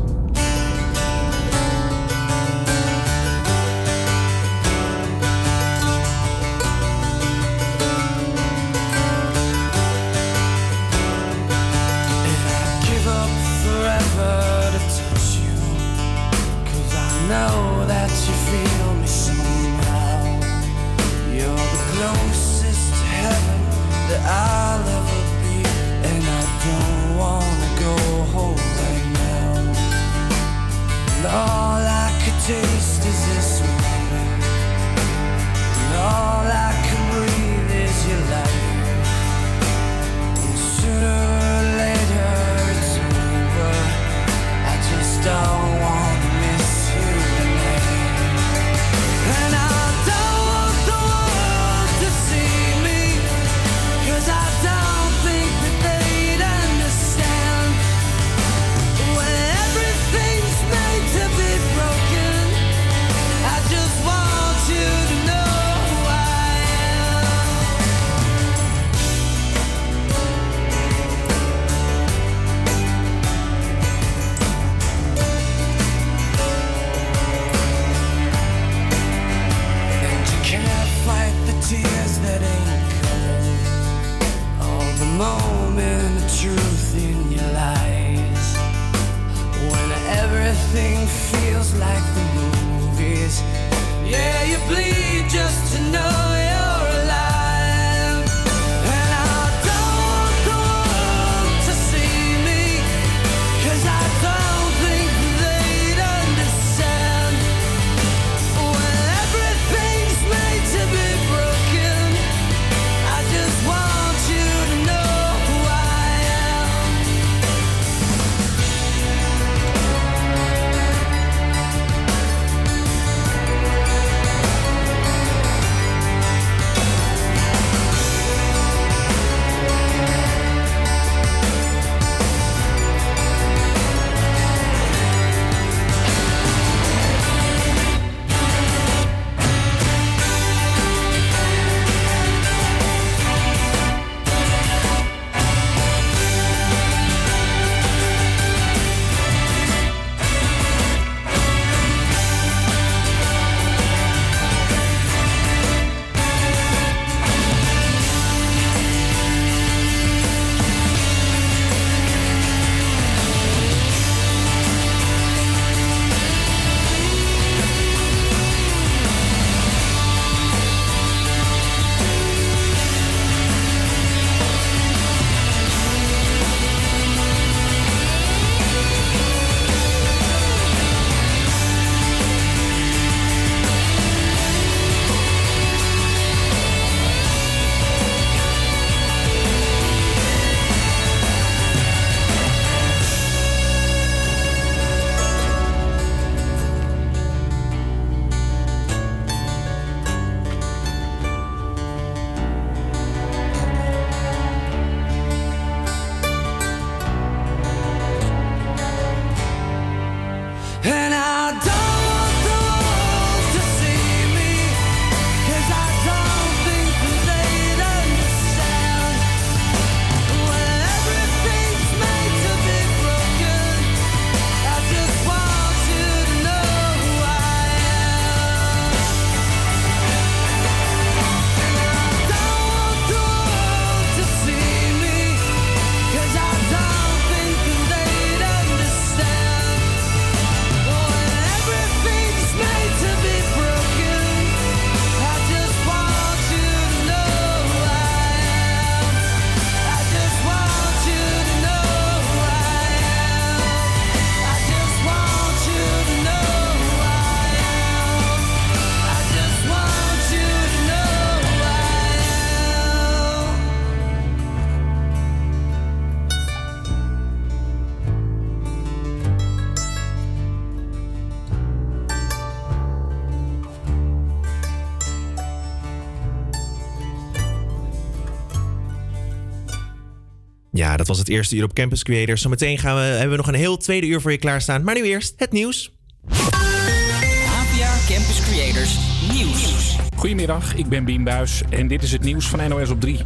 Dat was het eerste uur op Campus Creators. Zometeen gaan we, hebben we nog een heel tweede uur voor je klaarstaan. Maar nu eerst het nieuws. APA Campus Creators Nieuws. Goedemiddag, ik ben Bien Buis en dit is het nieuws van NOS op 3.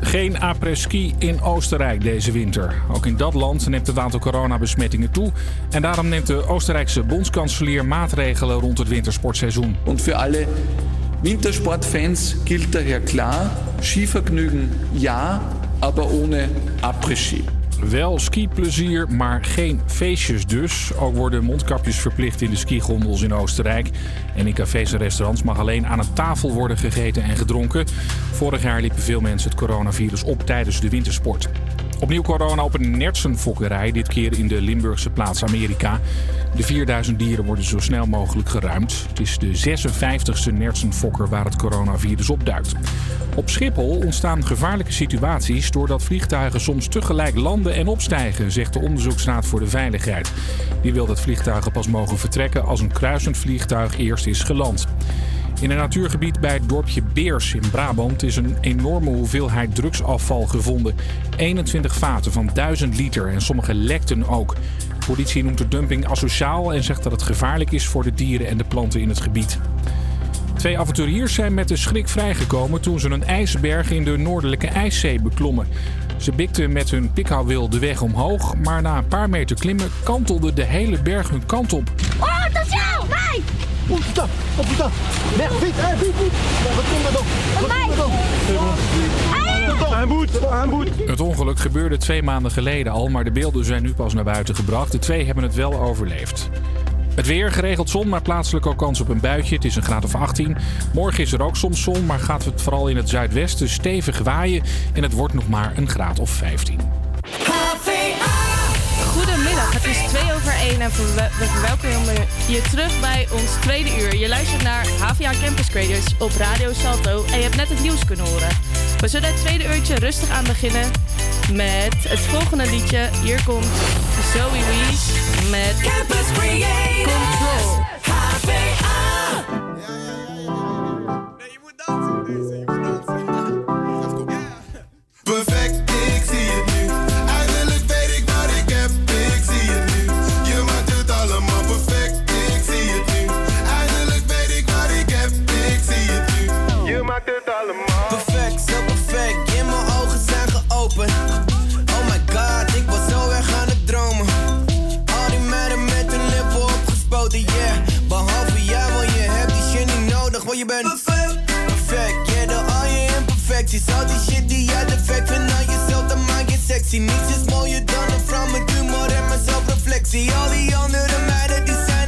Geen après-ski in Oostenrijk deze winter. Ook in dat land neemt het aantal coronabesmettingen toe. En daarom neemt de Oostenrijkse bondskanselier maatregelen rond het wintersportseizoen. Und für alle Wintersportfans gilt daher klar, Skivergnügen ja, aber ohne Après-Ski. Wel skiplezier, maar geen feestjes dus. Ook worden mondkapjes verplicht in de skigondels in Oostenrijk. En in cafés en restaurants mag alleen aan een tafel worden gegeten en gedronken. Vorig jaar liepen veel mensen het coronavirus op tijdens de wintersport. Opnieuw corona op een nertsenfokkerij, dit keer in de Limburgse plaats Amerika. De 4000 dieren worden zo snel mogelijk geruimd. Het is de 56e nertsenfokker waar het coronavirus opduikt. Op Schiphol ontstaan gevaarlijke situaties doordat vliegtuigen soms tegelijk landen en opstijgen, zegt de Onderzoeksraad voor de Veiligheid. Die wil dat vliegtuigen pas mogen vertrekken als een kruisend vliegtuig eerst is geland. In een natuurgebied bij het dorpje Beers in Brabant is een enorme hoeveelheid drugsafval gevonden. 21 vaten van 1000 liter en sommige lekten ook. De politie noemt de dumping asociaal en zegt dat het gevaarlijk is voor de dieren en de planten in het gebied. Twee avonturiers zijn met de schrik vrijgekomen toen ze een ijsberg in de Noordelijke IJszee beklommen. Ze bikten met hun pikhouwil de weg omhoog, maar na een paar meter klimmen kantelde de hele berg hun kant op. Oh, attention! Mij! Oh putain! Oh putain! Merde, vite! Hey, vite, vite! Retourne dedans! Retourne Een boet, een boet. Het ongeluk gebeurde twee maanden geleden al, maar de beelden zijn nu pas naar buiten gebracht. De twee hebben het wel overleefd. Het weer, geregeld zon, maar plaatselijk ook kans op een buitje. Het is een graad of 18. Morgen is er ook soms zon, maar gaat het vooral in het zuidwesten stevig waaien. En het wordt nog maar een graad of 15. Goedemiddag, het is 2 over 1 en we verwelkomen je terug bij ons tweede uur. Je luistert naar HVA Campus Creators op Radio Salto en je hebt net het nieuws kunnen horen. We zullen het tweede uurtje rustig aan beginnen met het volgende liedje. Hier komt Zoe Wees met Campus Creators. Control. Perfect, je bent perfect. Perfect, yeah, door al je imperfecties. Al die shit die jij defect vindt aan jezelf, dan maak je sexy. Niets is mooier dan een vrouw met humor en mijn zelfreflectie. Al die andere meiden die zijn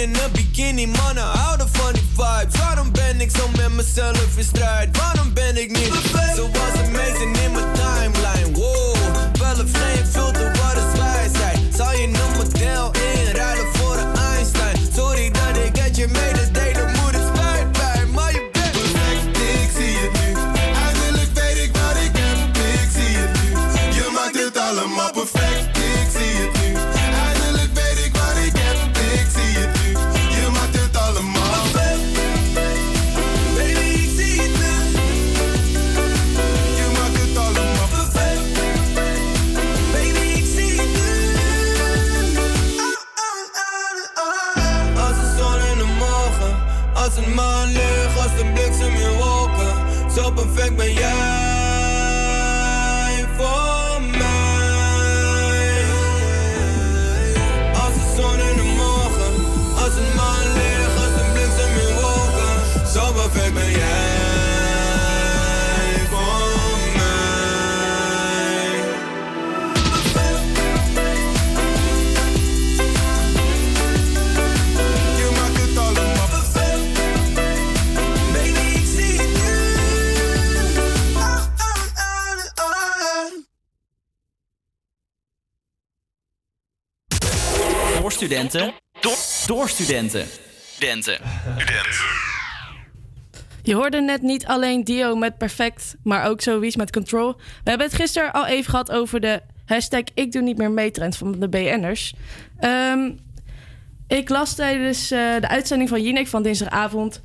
in een bikini, mannen houden van die vibes. Waarom ben ik zo met mezelf in strijd? Waarom ben ik niet Je hoorde net niet alleen Dio met Perfect, maar ook Zoiets met Control. We hebben het gisteren al even gehad over de hashtag Ik doe niet meer mee trend van de BN'ers. Ehm, ik las tijdens eh, de uitzending van Jinek van dinsdagavond...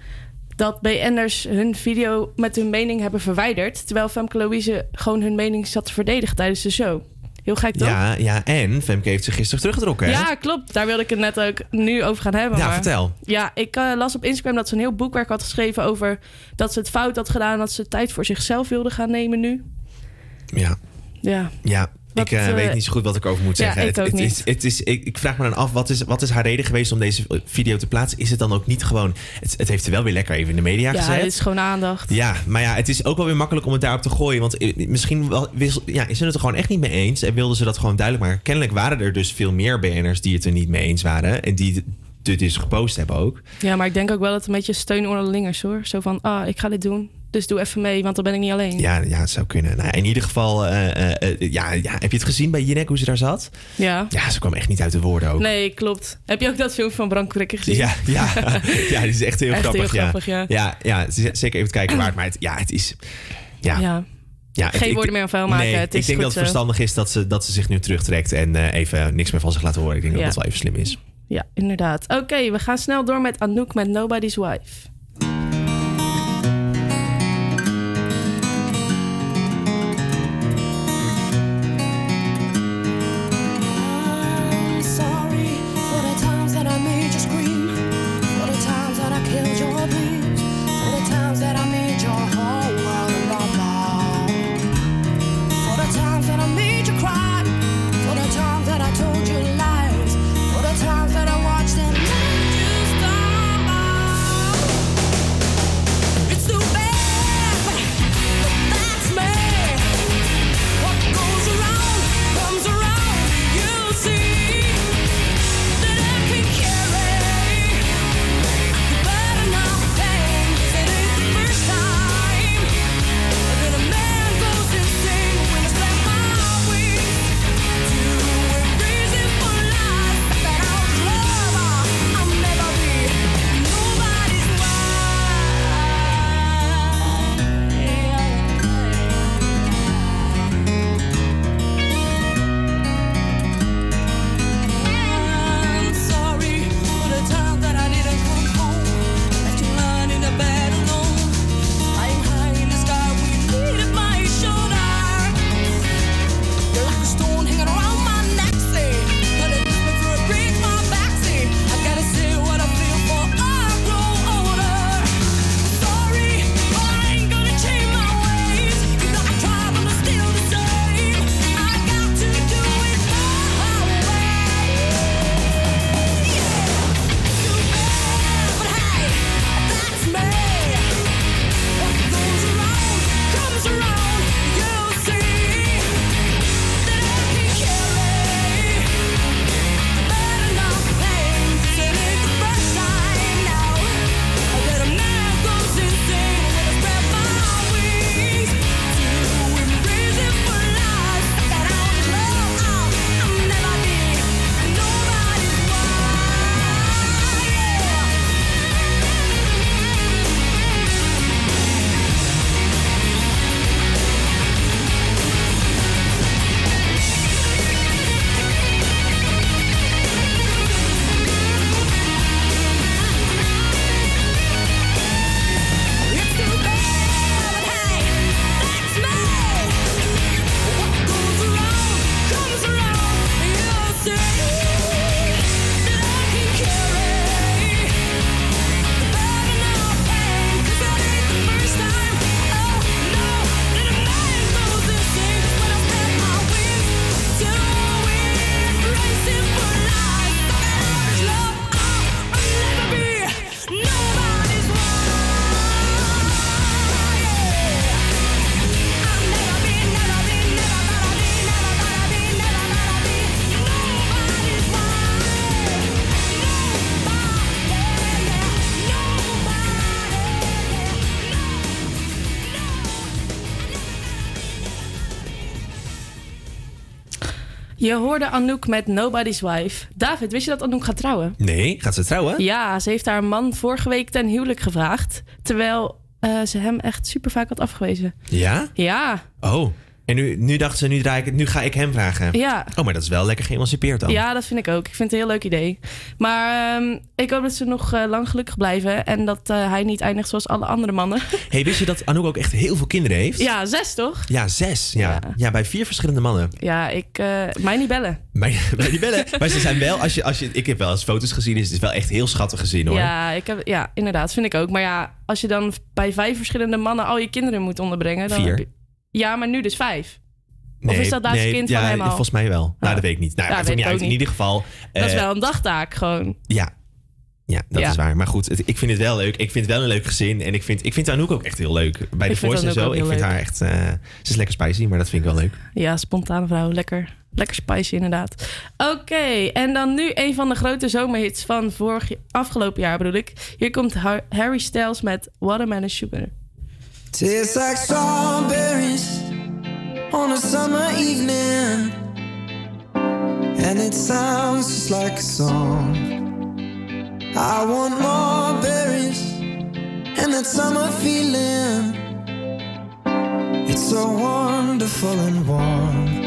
dat BN'ers hun video met hun mening hebben verwijderd... terwijl Femke Louise gewoon hun mening zat te verdedigen tijdens de show. Heel gek toch? Ja, ja, en Femke heeft zich gisteren teruggetrokken. hè? Ja, klopt. Daar wilde ik het net ook nu over gaan hebben. Ja, maar- vertel. Ja, ik eh, las op Instagram dat ze een heel boekwerk had geschreven over dat ze het fout had gedaan. Dat ze tijd voor zichzelf wilde gaan nemen nu. Ja. Ja. Ja, Wat, ik eh, eh, weet niet zo goed wat ik over moet ja, zeggen. ik het. Is, het is, ik, ik vraag me dan af, wat is, wat is haar reden geweest om deze video te plaatsen? Is het dan ook niet gewoon... Het, het heeft er wel weer lekker even in de media Ja, gezet. het is gewoon aandacht. Ja, maar ja, het is ook wel weer makkelijk om het daarop te gooien. Want eh, misschien wel, ja, is ze het er gewoon echt niet mee eens. En wilden ze dat gewoon duidelijk maken. Kennelijk waren er dus veel meer BN'ers die het er niet mee eens waren. En die dit dus gepost hebben ook. Ja, maar ik denk ook wel dat het een beetje steun onderling is hoor. Zo van, ah, ik ga dit doen. Dus doe even mee, want dan ben ik niet alleen. Ja, ja het zou kunnen. Nou, in ieder geval, eh, eh, eh, ja, ja, heb je het gezien bij Jinek hoe ze daar zat? Ja. Ja, ze kwam echt niet uit de woorden ook. Nee, klopt. Heb je ook dat filmpje van Bram Krikke gezien? Ja, ja, ja, die is echt heel Echt heel grappig. grappig, ja. ja. Ja, zeker even kijken waard. Maar het, ja, het is... Ja, Ja. ja, Geen woorden meer aan vuil maken, Nee, het is ik denk dat het verstandig is dat ze, dat ze zich nu terugtrekt en even niks meer van zich laat horen. Ik denk Ja. dat dat wel even slim is. Ja, inderdaad. Oké, we gaan snel door met Anouk met Nobody's Wife. Je hoorde Anouk met Nobody's Wife. David, wist je dat Anouk gaat trouwen? Nee, gaat ze trouwen? Ja, ze heeft haar man vorige week ten huwelijk gevraagd. Terwijl eh, ze hem echt super vaak had afgewezen. Ja? Ja, Oh. En nu, nu dacht ze, nu, draai ik nu ga ik hem vragen. Ja. Oh, maar dat is wel lekker geëmancipeerd dan. ja, dat vind ik ook. Ik vind het een heel leuk idee. Maar ehm, ik hoop dat ze nog eh, lang gelukkig blijven. En dat eh, hij niet eindigt zoals alle andere mannen. hey, wist je dat Anouk ook echt heel veel kinderen heeft? ja, zes toch? Ja, zes. Ja. Ja. bij vier verschillende mannen. Ja, ik... eh, mij niet bellen. Mij, mij niet bellen. maar ze zijn wel, als je, als je, ik heb wel eens foto's gezien, is het is wel echt heel schattig gezien hoor. Ja, ik heb, ja, inderdaad, vind ik ook. Maar ja, als je dan bij vijf verschillende mannen al je kinderen moet onderbrengen... Dan Vier. heb je- ja, maar nu dus vijf. of is dat laatste nee, kind ja, van hem al? Volgens mij wel. Nou, dat weet ik niet. Nou, Ja, maakt weet ook niet uit. ook In niet. ieder geval. Dat is eh, wel een dagtaak gewoon. Ja. Ja, dat Ja. is waar. Maar goed, het- ik vind het wel leuk. Ik vind het wel een leuk gezin. En ik vind, ik vind Anouk ook echt heel leuk. Bij de voice en zo. Ik vind leuk. haar echt... eh, ze is lekker spicy, maar dat vind ik wel leuk. Ja, spontane vrouw. Lekker, lekker spicy inderdaad. Oké, en dan nu een van de grote zomerhits van vorig, afgelopen jaar bedoel ik. Hier komt Har- Harry Styles met Watermelon Sugar. Tastes like strawberries on a summer evening, and it sounds just like a song. I want more berries and that summer feeling. It's so wonderful and warm.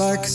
Like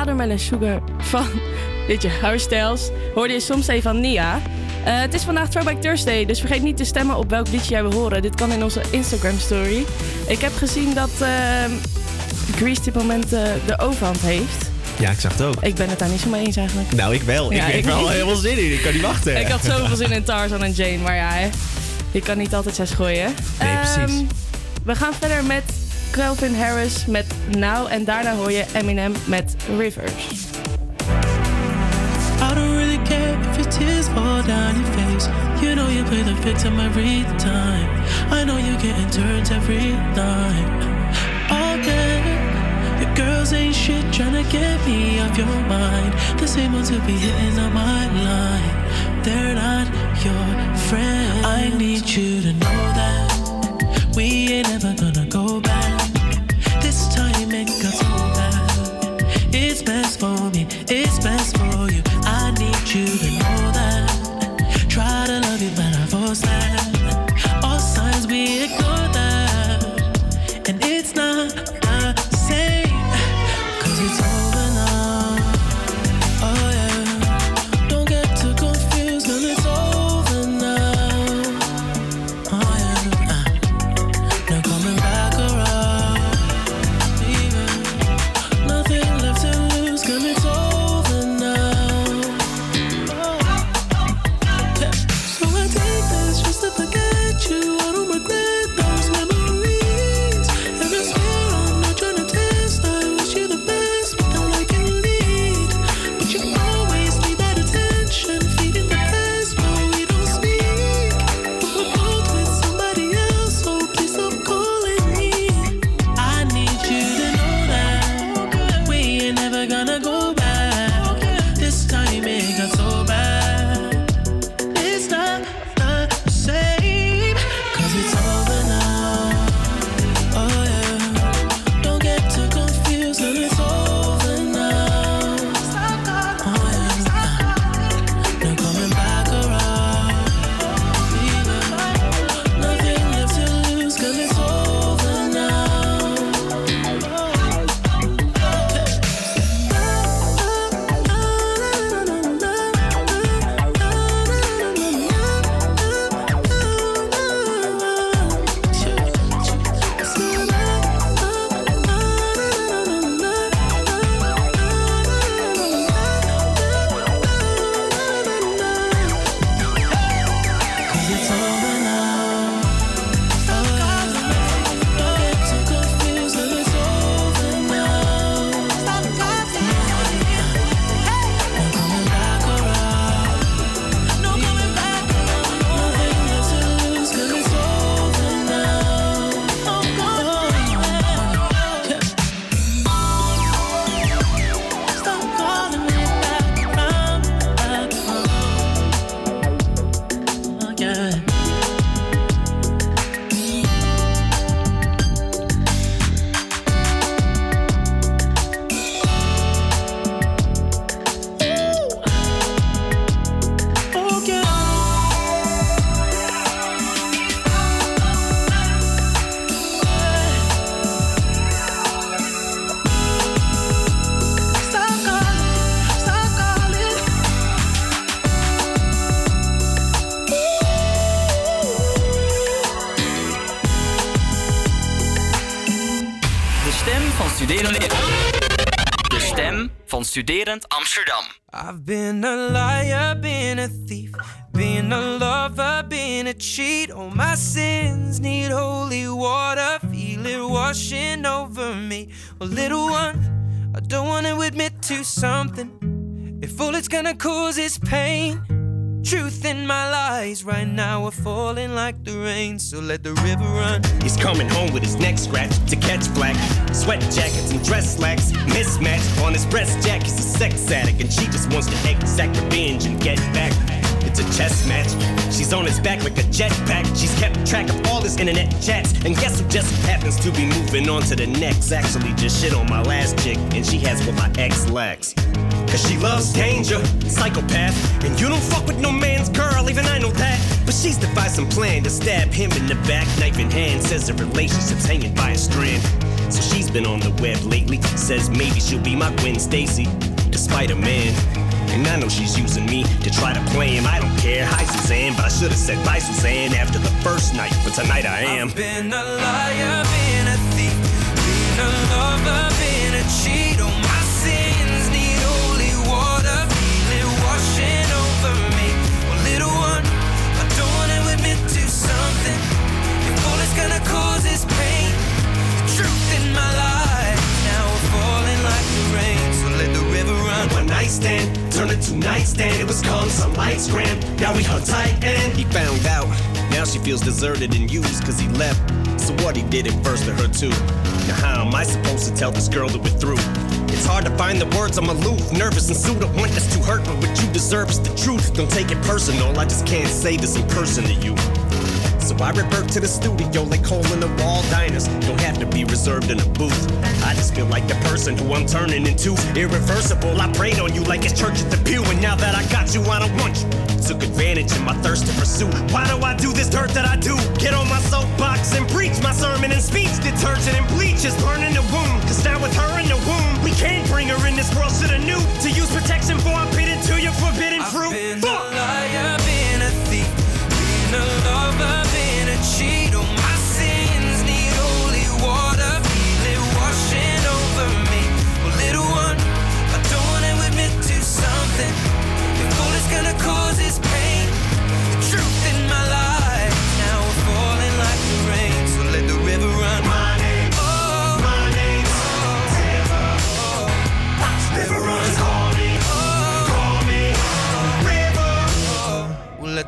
Watermelon Sugar van weet je, Styles hoorde je soms even van Nia. Eh, het is vandaag Throwback Thursday, dus vergeet niet te stemmen op welk liedje jij wil horen. Dit kan in onze Instagram story. Ik heb gezien dat ehm Grease dit moment eh, de overhand heeft. Ja, ik zag het ook. Ik ben het daar niet zo mee eens eigenlijk. Nou, ik wel. Ja, ik heb ik al niet. heel veel zin in. Ik kan niet wachten. Ik had zoveel zin in Tarzan en Jane, maar ja, je kan niet altijd zes gooien. Nee, precies. Ehm, we gaan verder met Calvin Harris met Now en daarna hoor je Eminem met Rivers. I don't really care if your tears fall down your face. You know you play the victim every time. I know you're getting turns every. All day, your girls ain't shit trying to get me off your mind. The same ones who be hitting on my line. They're not your friends. I need you to know that Amsterdam. I've been a liar, been a thief, been a lover, been a cheat. All my sins need holy water, feel it washing over me. Well, little one, I don't want to admit to something. If all it's gonna cause is pain, truth in my lies right now are falling like the rain. So let the river run. He's coming home with his neck scratched to catch black. Sweat jackets and dress slacks. Mismatch on his breast jack. He's a sex addict and she just wants to exact revenge and get back. It's a chess match. She's on his back like a jetpack. She's kept track of all his internet chats. And guess who just happens to be moving on to the next? Actually, just shit on my last chick, and she has what my ex lacks. Cause she loves danger, psychopath. And you don't fuck with no man's girl, even I know that. But she's devised some plan to stab him in the back, knife in hand. Says the relationship's hanging by a strand. So she's been on the web lately. Says maybe she'll be my Gwen Stacy, despite Spider Man. And I know she's using me to try to play him. I don't care. Hi, Suzanne, but I should have said bye, Suzanne, after the first night. But tonight I am. Been a liar, been a thief, been a lover, been a cheat. It was some. Now hung tight and he found out. Now she feels deserted and used cause he left. So what he did it first to her too. Now how am I supposed to tell this girl that we're through? It's hard to find the words, I'm aloof, nervous and sued. I want this to hurt, but what you deserve is the truth. Don't take it personal, I just can't say this in person to you. So I revert to the studio like hole in the wall diners. Don't have to be reserved in a booth. I just feel like the person who I'm turning into irreversible. I prayed on you like it's church at the pew, and now that I got you, I don't want you. Took advantage of my thirst to pursue. Why do I do this dirt that I do? Get on my soapbox and preach my sermon and speech. Detergent and bleach is burning the wound. Cause now with her in the womb, we can't bring her in this world. to the new. to use protection for I'm bit into your forbidden fruit. Fuck.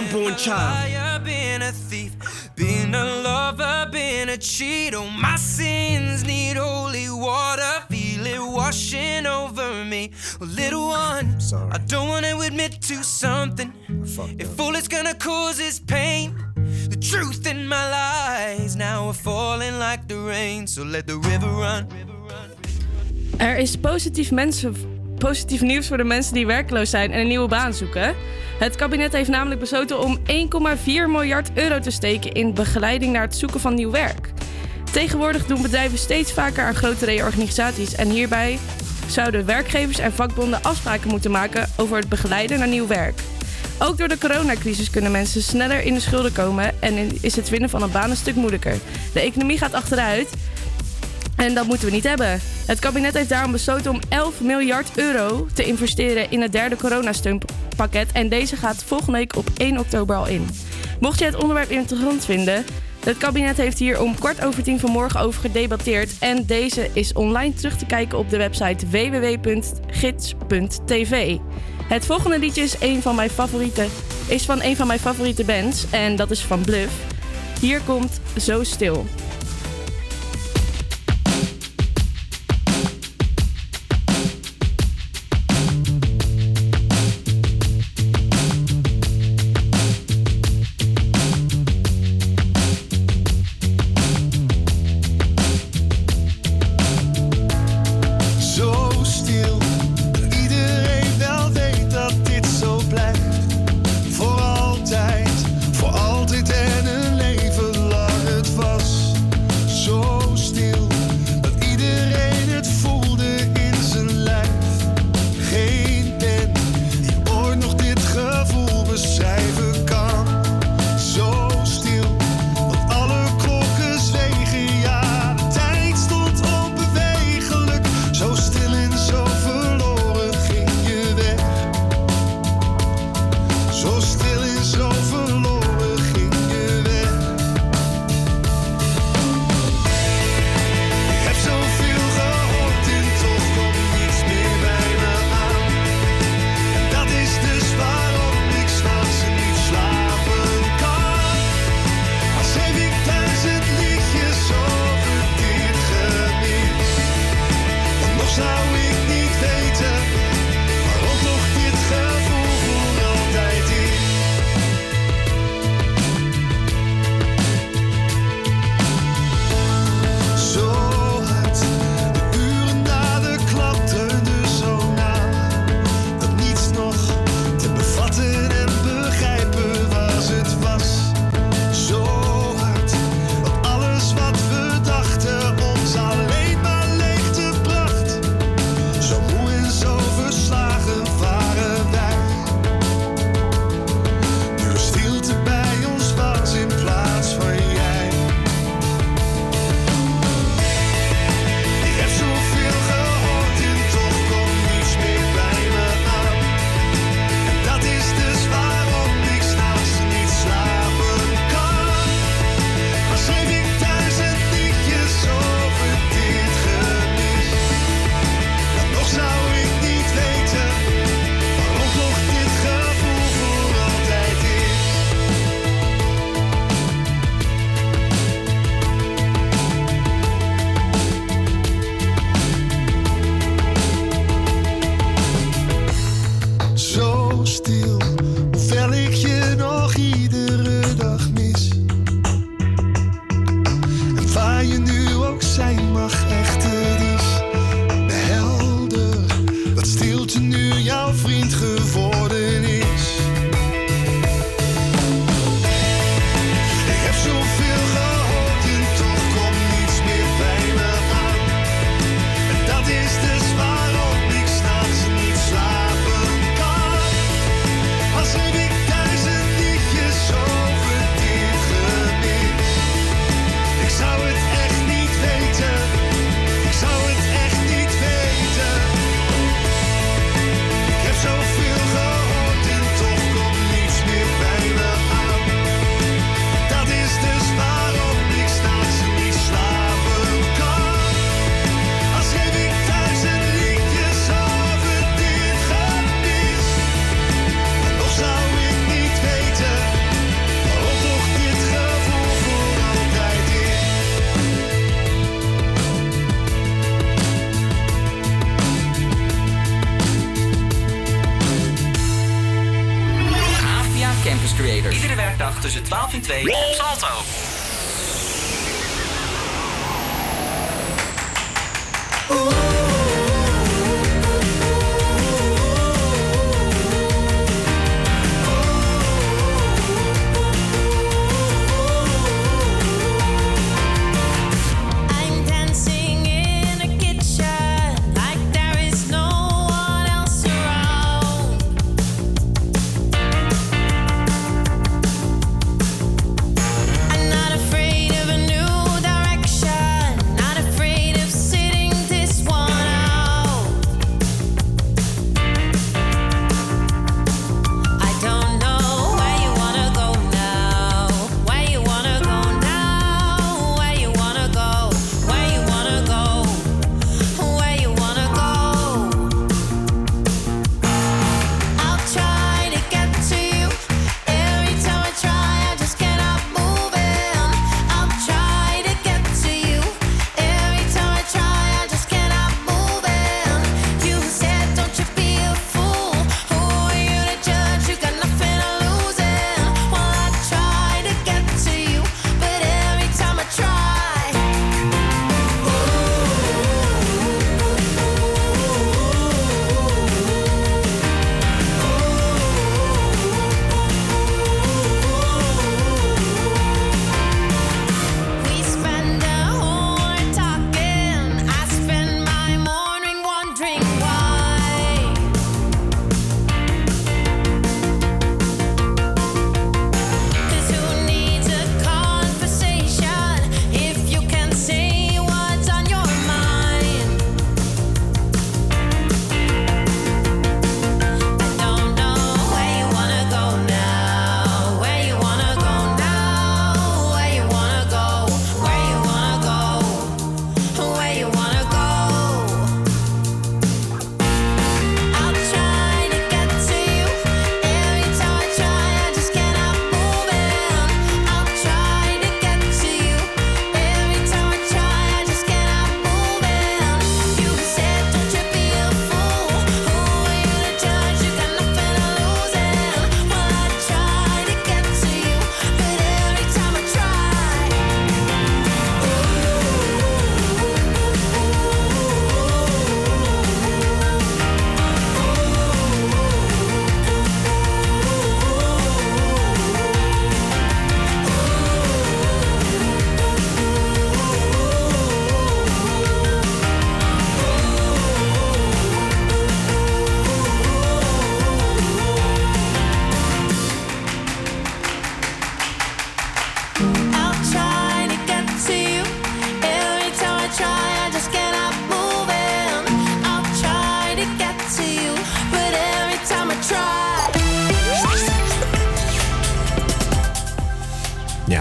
To tell our unborn child? liar, been a thief, been a lover, been a cheat. Oh, my sins need holy water, feel it washing over me. Well, little one, I don't wanna admit to something. If all it's gonna cause is pain, the truth in my lies now are falling like the rain. So let the river run. Er is positief, mensen, positief nieuws voor de mensen die werkloos zijn en een nieuwe baan zoeken. Het kabinet heeft namelijk besloten om 1,4 miljard euro te steken in begeleiding naar het zoeken van nieuw werk. Tegenwoordig doen bedrijven steeds vaker aan grote reorganisaties en hierbij zouden werkgevers en vakbonden afspraken moeten maken over het begeleiden naar nieuw werk. Ook door de coronacrisis kunnen mensen sneller in de schulden komen en is het vinden van een baan een stuk moeilijker. De economie gaat achteruit en dat moeten we niet hebben. Het kabinet heeft daarom besloten om 11 miljard euro te investeren in het derde coronasteunpakket. En deze gaat volgende week op 1 oktober al in. Mocht je het onderwerp interessant vinden, het kabinet heeft hier om kwart over tien vanmorgen over gedebatteerd. En deze is online terug te kijken op de website www.gids.tv. Het volgende liedje is, een van mijn favoriete, is van een van mijn favoriete bands en dat is van Bluff. Hier komt Zo Stil.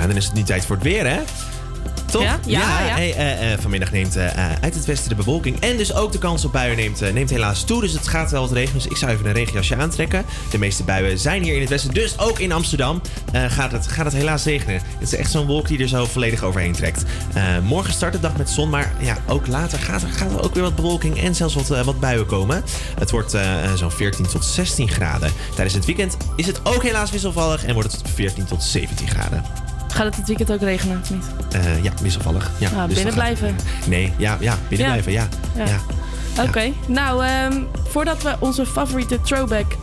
Ja, en dan is het nu tijd voor het weer, hè? Toch? Ja, ja, ja. Hey, eh, eh, vanmiddag neemt eh, uit het westen de bewolking en dus ook de kans op buien neemt, neemt helaas toe. Dus het gaat wel wat regenen. Dus ik zou even een regenjasje aantrekken. De meeste buien zijn hier in het westen. Dus ook in Amsterdam gaat, het, gaat het helaas regenen. Het is echt zo'n wolk die er zo volledig overheen trekt. Morgen start de dag met zon, maar ja, ook later gaat er, gaat er ook weer wat bewolking en zelfs wat, wat buien komen. Het wordt zo'n 14 tot 16 graden. Tijdens het weekend is het ook helaas wisselvallig en wordt het 14 tot 17 graden. Gaat het dit weekend ook regenen of niet? Eh, ja, wisselvallig. Ja, Ah, dus binnen blijven. Nee, ja, ja binnen Ja. blijven, ja. Ja. ja. Oké, nou, ehm, voordat we onze favoriete throwback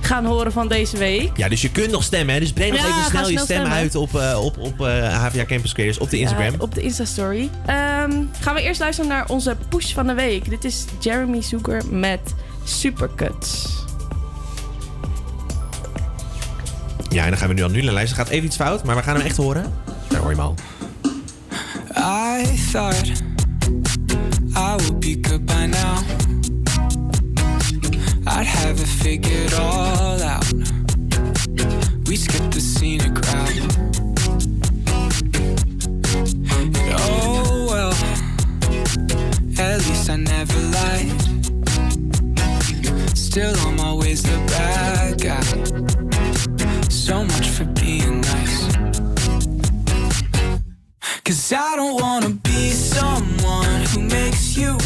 gaan horen van deze week. Ja, dus je kunt nog stemmen, hè? Dus breng nog Ja, even snel je stem stemmen. uit op, eh, op, op eh, HVA Campus Creators op de Instagram. Ja, op de Insta-story. Ehm, gaan we eerst luisteren naar onze push van de week. Dit is Jeremy Zoeker met Supercuts. Ja, en dan gaan we nu al nu naar luisteren. Gaat even iets fout, maar we gaan hem echt horen. Daar hoor je hem al. I thought I would be good by now. I'd have it figured all out. We skipped the scenic route. And oh well, at least I never lied. Still on my ways the bad guy. So much for being nice. Cause I don't wanna be someone who makes you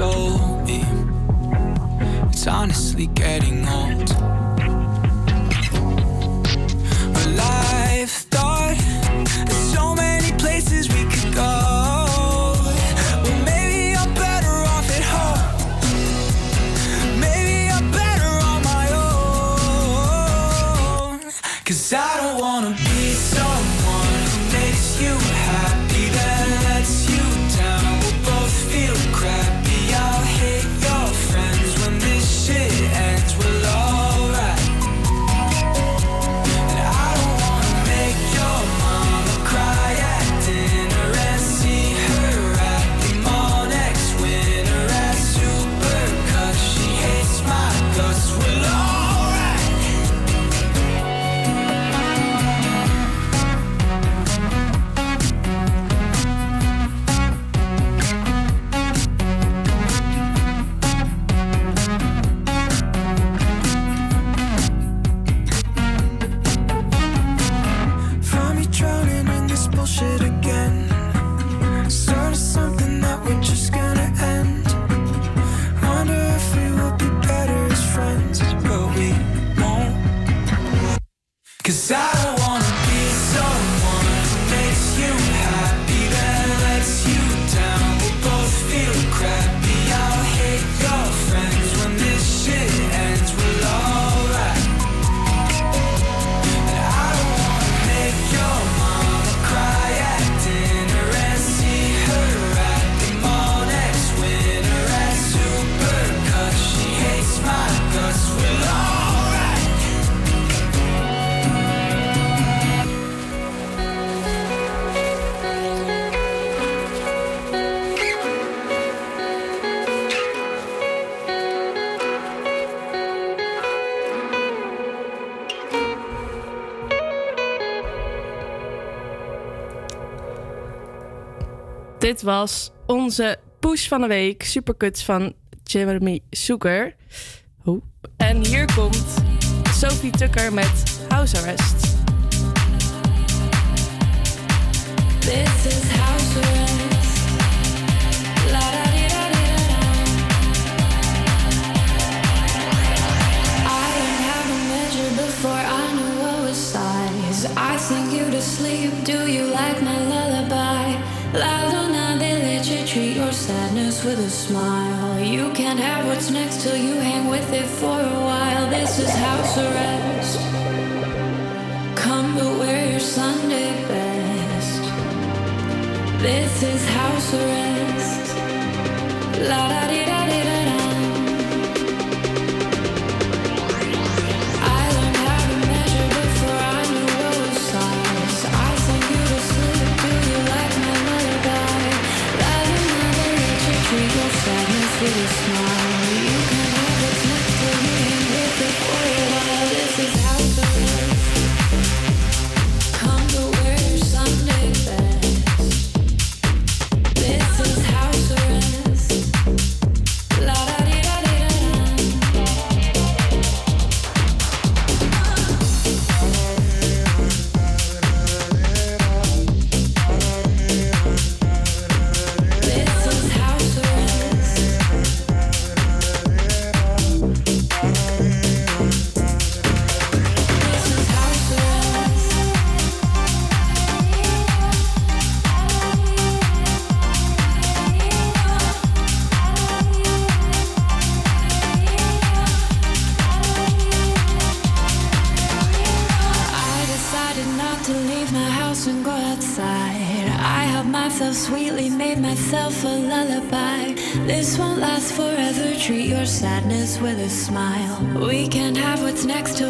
told me it's honestly getting old. dit was onze push van de week. Supercuts van Jeremy Soeker. Oh. En hier komt Sophie Tucker met House Arrest. This is house arrest. La -da -di -da. I don't measure before I knew what was size. I sing you to sleep. Do you like my with a smile. You can't have what's next till you hang with it for a while. This is house arrest. Come but wear your Sunday best. This is house arrest. La da di da di da. smile. next to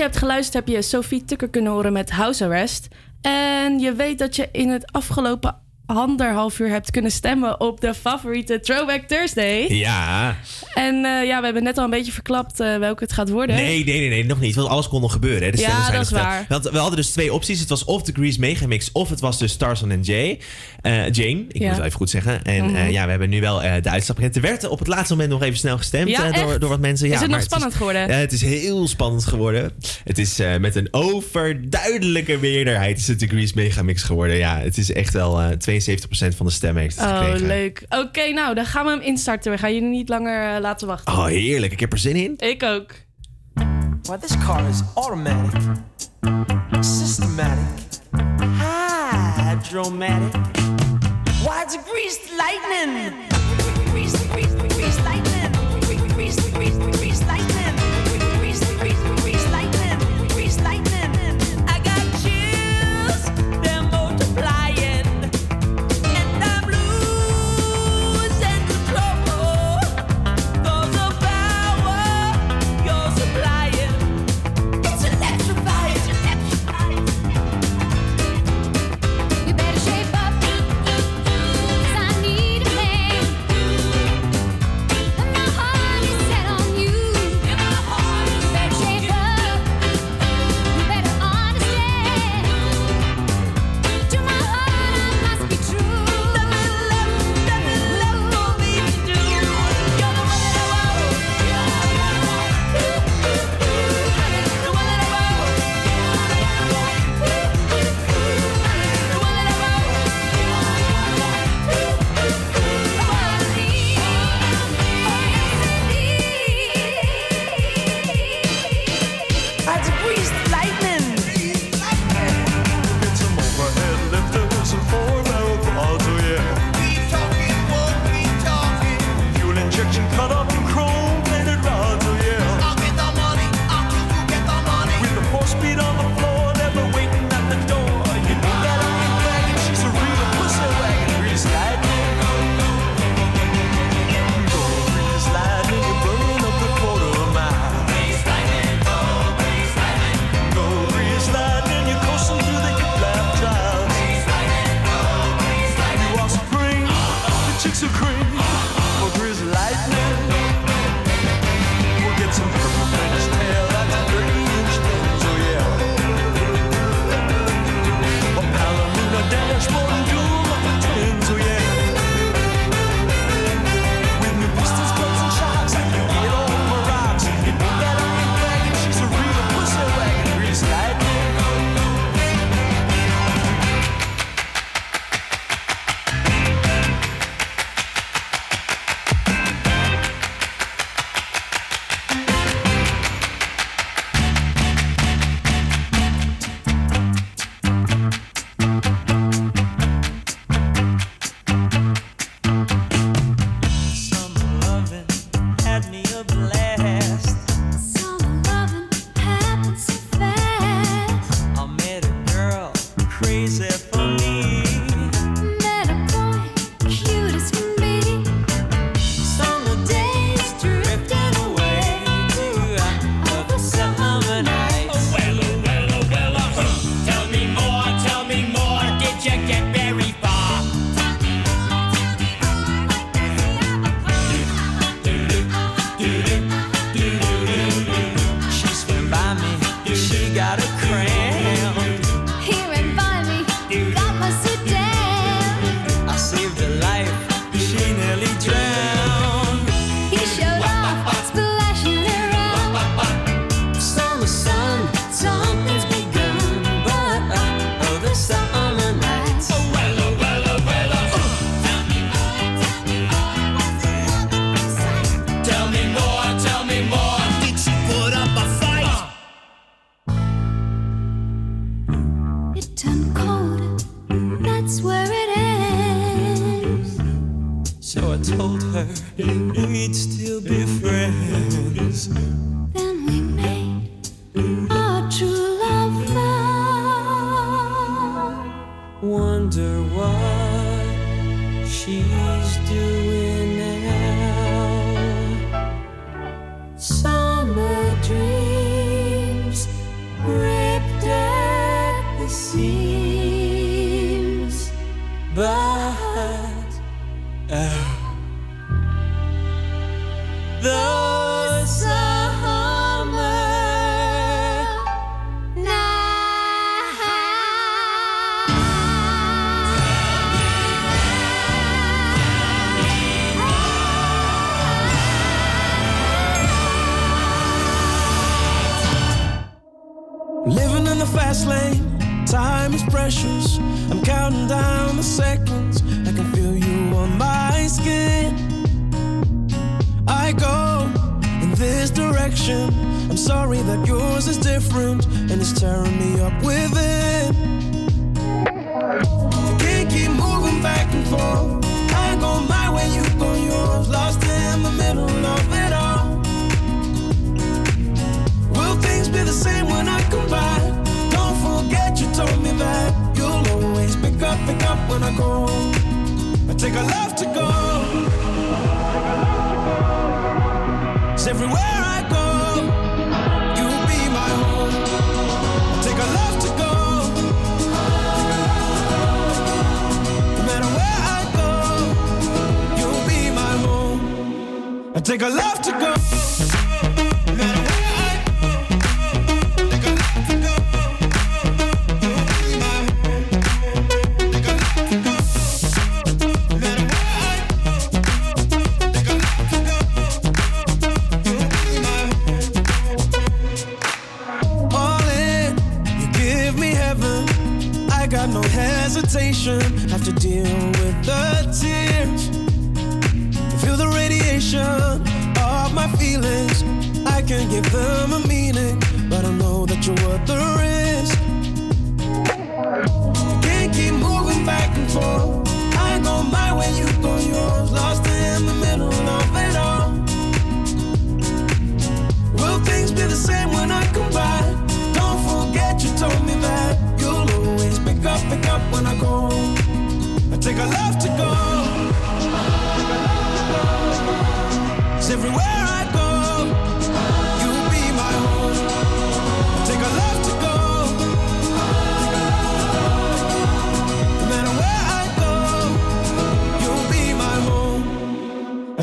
je hebt geluisterd, heb je Sophie Tucker kunnen horen met House Arrest. En je weet dat je in het afgelopen anderhalf uur hebt kunnen stemmen op de favoriete Throwback Thursday. Ja. En eh, ja, we hebben net al een beetje verklapt eh, welke het gaat worden. Nee, nee, nee, nee, nog niet. Want alles kon nog gebeuren. Hè. De Ja, zijn dat is waar. Want we hadden dus twee opties. Het was of de Grease Megamix of het was dus Starson en Jay. Eh, Jane, ik Ja. moet het even goed zeggen. En Mhm. ja, we hebben nu wel de uitslag bekend. Er werd op het laatste moment nog even snel gestemd Ja, door, wat mensen. Ja, Is het maar nog spannend geworden? Het is heel spannend geworden. Het is met een overduidelijke meerderheid is het de Grease Megamix geworden. Ja, het is echt wel eh 72% van de stemmen heeft het Oh, gekregen. leuk. Oké, nou, dan gaan we hem instarten. We gaan jullie niet langer eh, laten wachten. Oh, heerlijk. Ik heb er zin in. Ik ook. Well, this car is automatic, systematic, hydromatic. Why it's greased lightning? Greased, greased, greased lightning. Greased, greased, greased lightning.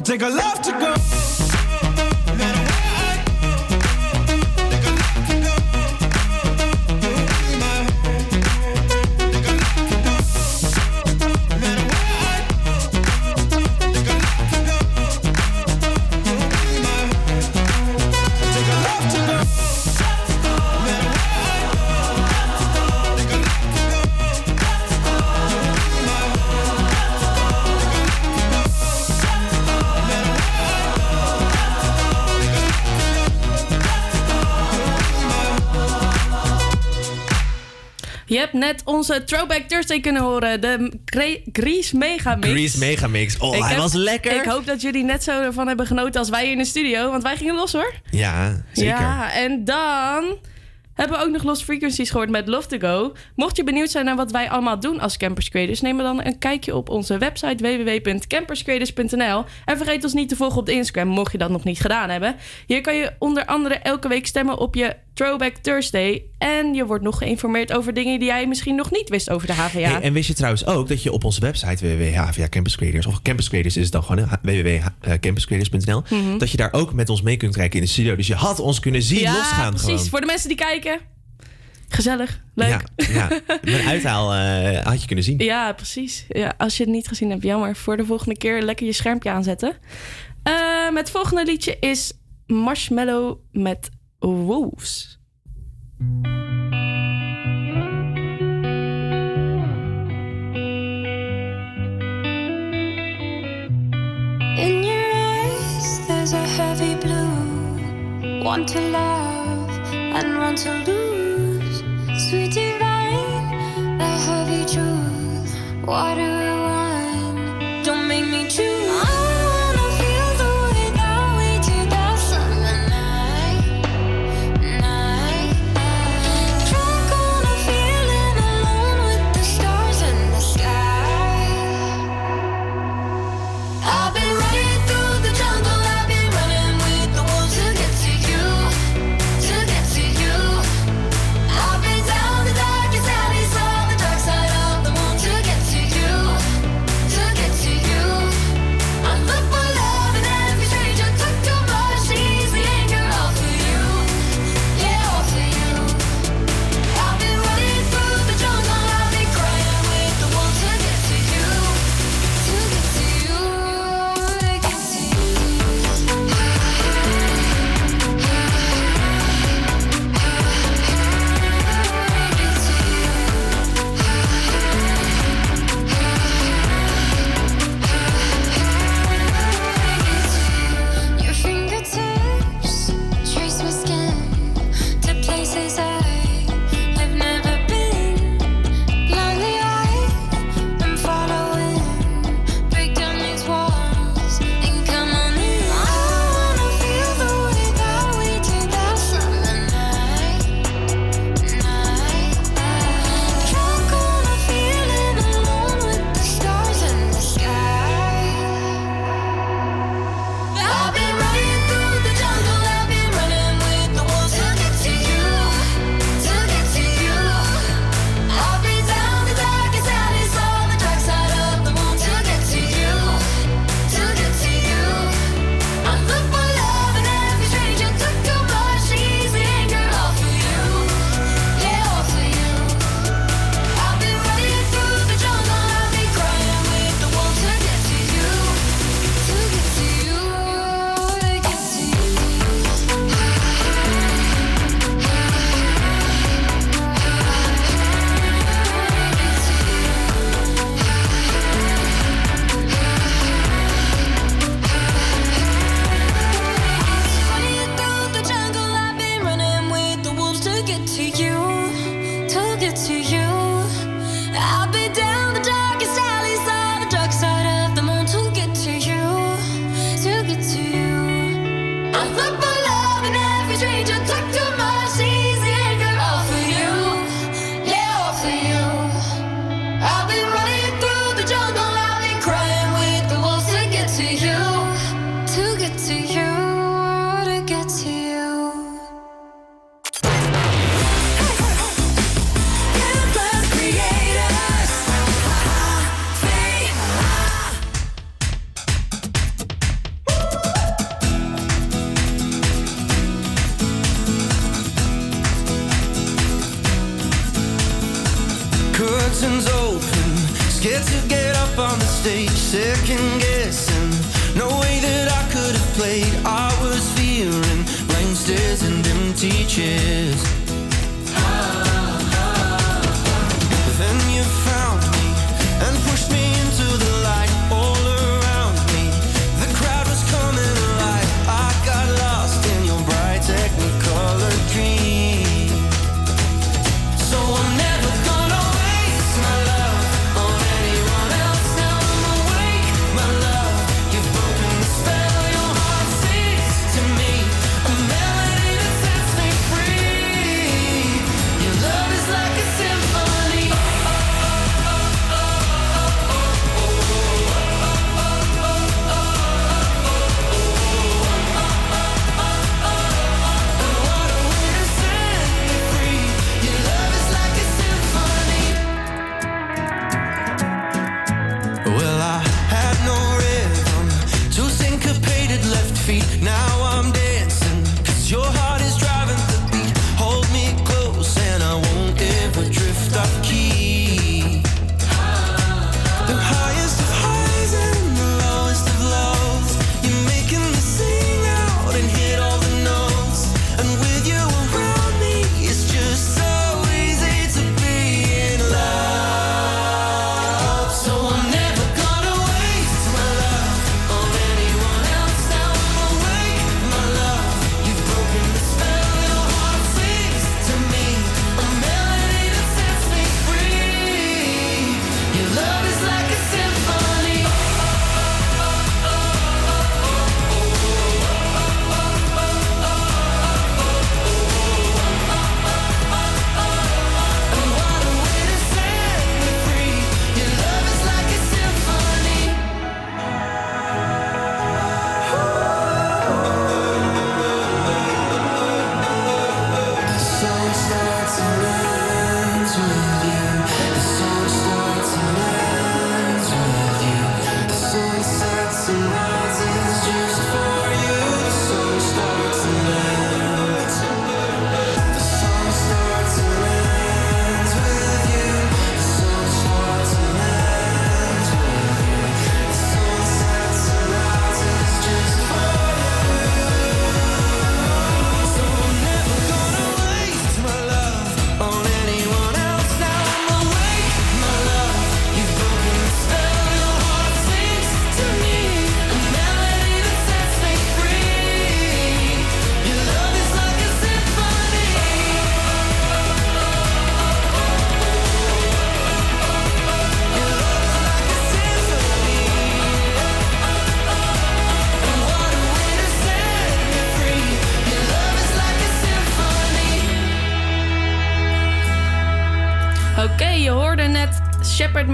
Take a left to go. Net onze Throwback Thursday kunnen horen. De Gre- Grease Megamix. Grease Megamix. Oh, Ik hij heb- was lekker. Ik hoop dat jullie net zo ervan hebben genoten als wij hier in de studio. Want wij gingen los hoor. Ja, zeker. Ja, en dan hebben we ook nog Lost Frequencies gehoord met Love to Go. Mocht je benieuwd zijn naar wat wij allemaal doen als Campus Creators... neem dan een kijkje op onze website www.camperscreators.nl. En vergeet ons niet te volgen op de Instagram, mocht je dat nog niet gedaan hebben. Hier kan je onder andere elke week stemmen op je Throwback Thursday. En je wordt nog geïnformeerd over dingen die jij misschien nog niet wist over de HVA. Hey, en wist je trouwens ook dat je op onze website www.havia Campus Creators of Campus Creators is het dan gewoon www.campuscreators.nl Mhm. dat je daar ook met ons mee kunt kijken in de studio. Dus je had ons kunnen zien ja, losgaan precies. gewoon. Voor de mensen die kijken. Gezellig, leuk. Ja, ja. Mijn uithaal eh, had je kunnen zien. Ja, precies. Ja, als je het niet gezien hebt, jammer. Voor de volgende keer lekker je schermpje aanzetten. Eh het volgende liedje is Marshmallow met Wolves. In your eyes, there's a heavy blue. Want to love and want to lose. Sweet divine, the heavy truth. Water wine,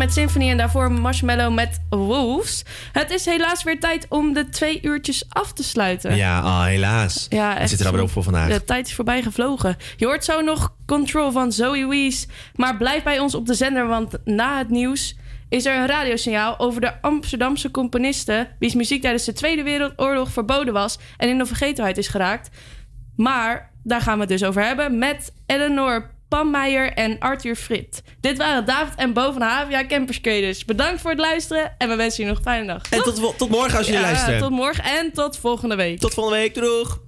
met Symphony en daarvoor Marshmallow met Wolves. Het is helaas weer tijd om de twee uurtjes af te sluiten. Ja, ah, helaas. Ja, We zitten er alweer op voor vandaag. De tijd is voorbij gevlogen. Je hoort zo nog Control van Zoe Wees. Maar blijf bij ons op de zender, want na het nieuws is er een radiosignaal over de Amsterdamse componisten, wiens muziek tijdens de Tweede Wereldoorlog verboden was... en in de vergetenheid is geraakt. Maar daar gaan we het dus over hebben met Eleanor Pam Meijer en Arthur Frit. Dit waren David en Bo van Havia Camperskaders. Bedankt voor het luisteren en we wensen je nog een fijne dag. En tot, tot morgen als jullie luisteren. Tot morgen en tot volgende week. Tot volgende week, doeg!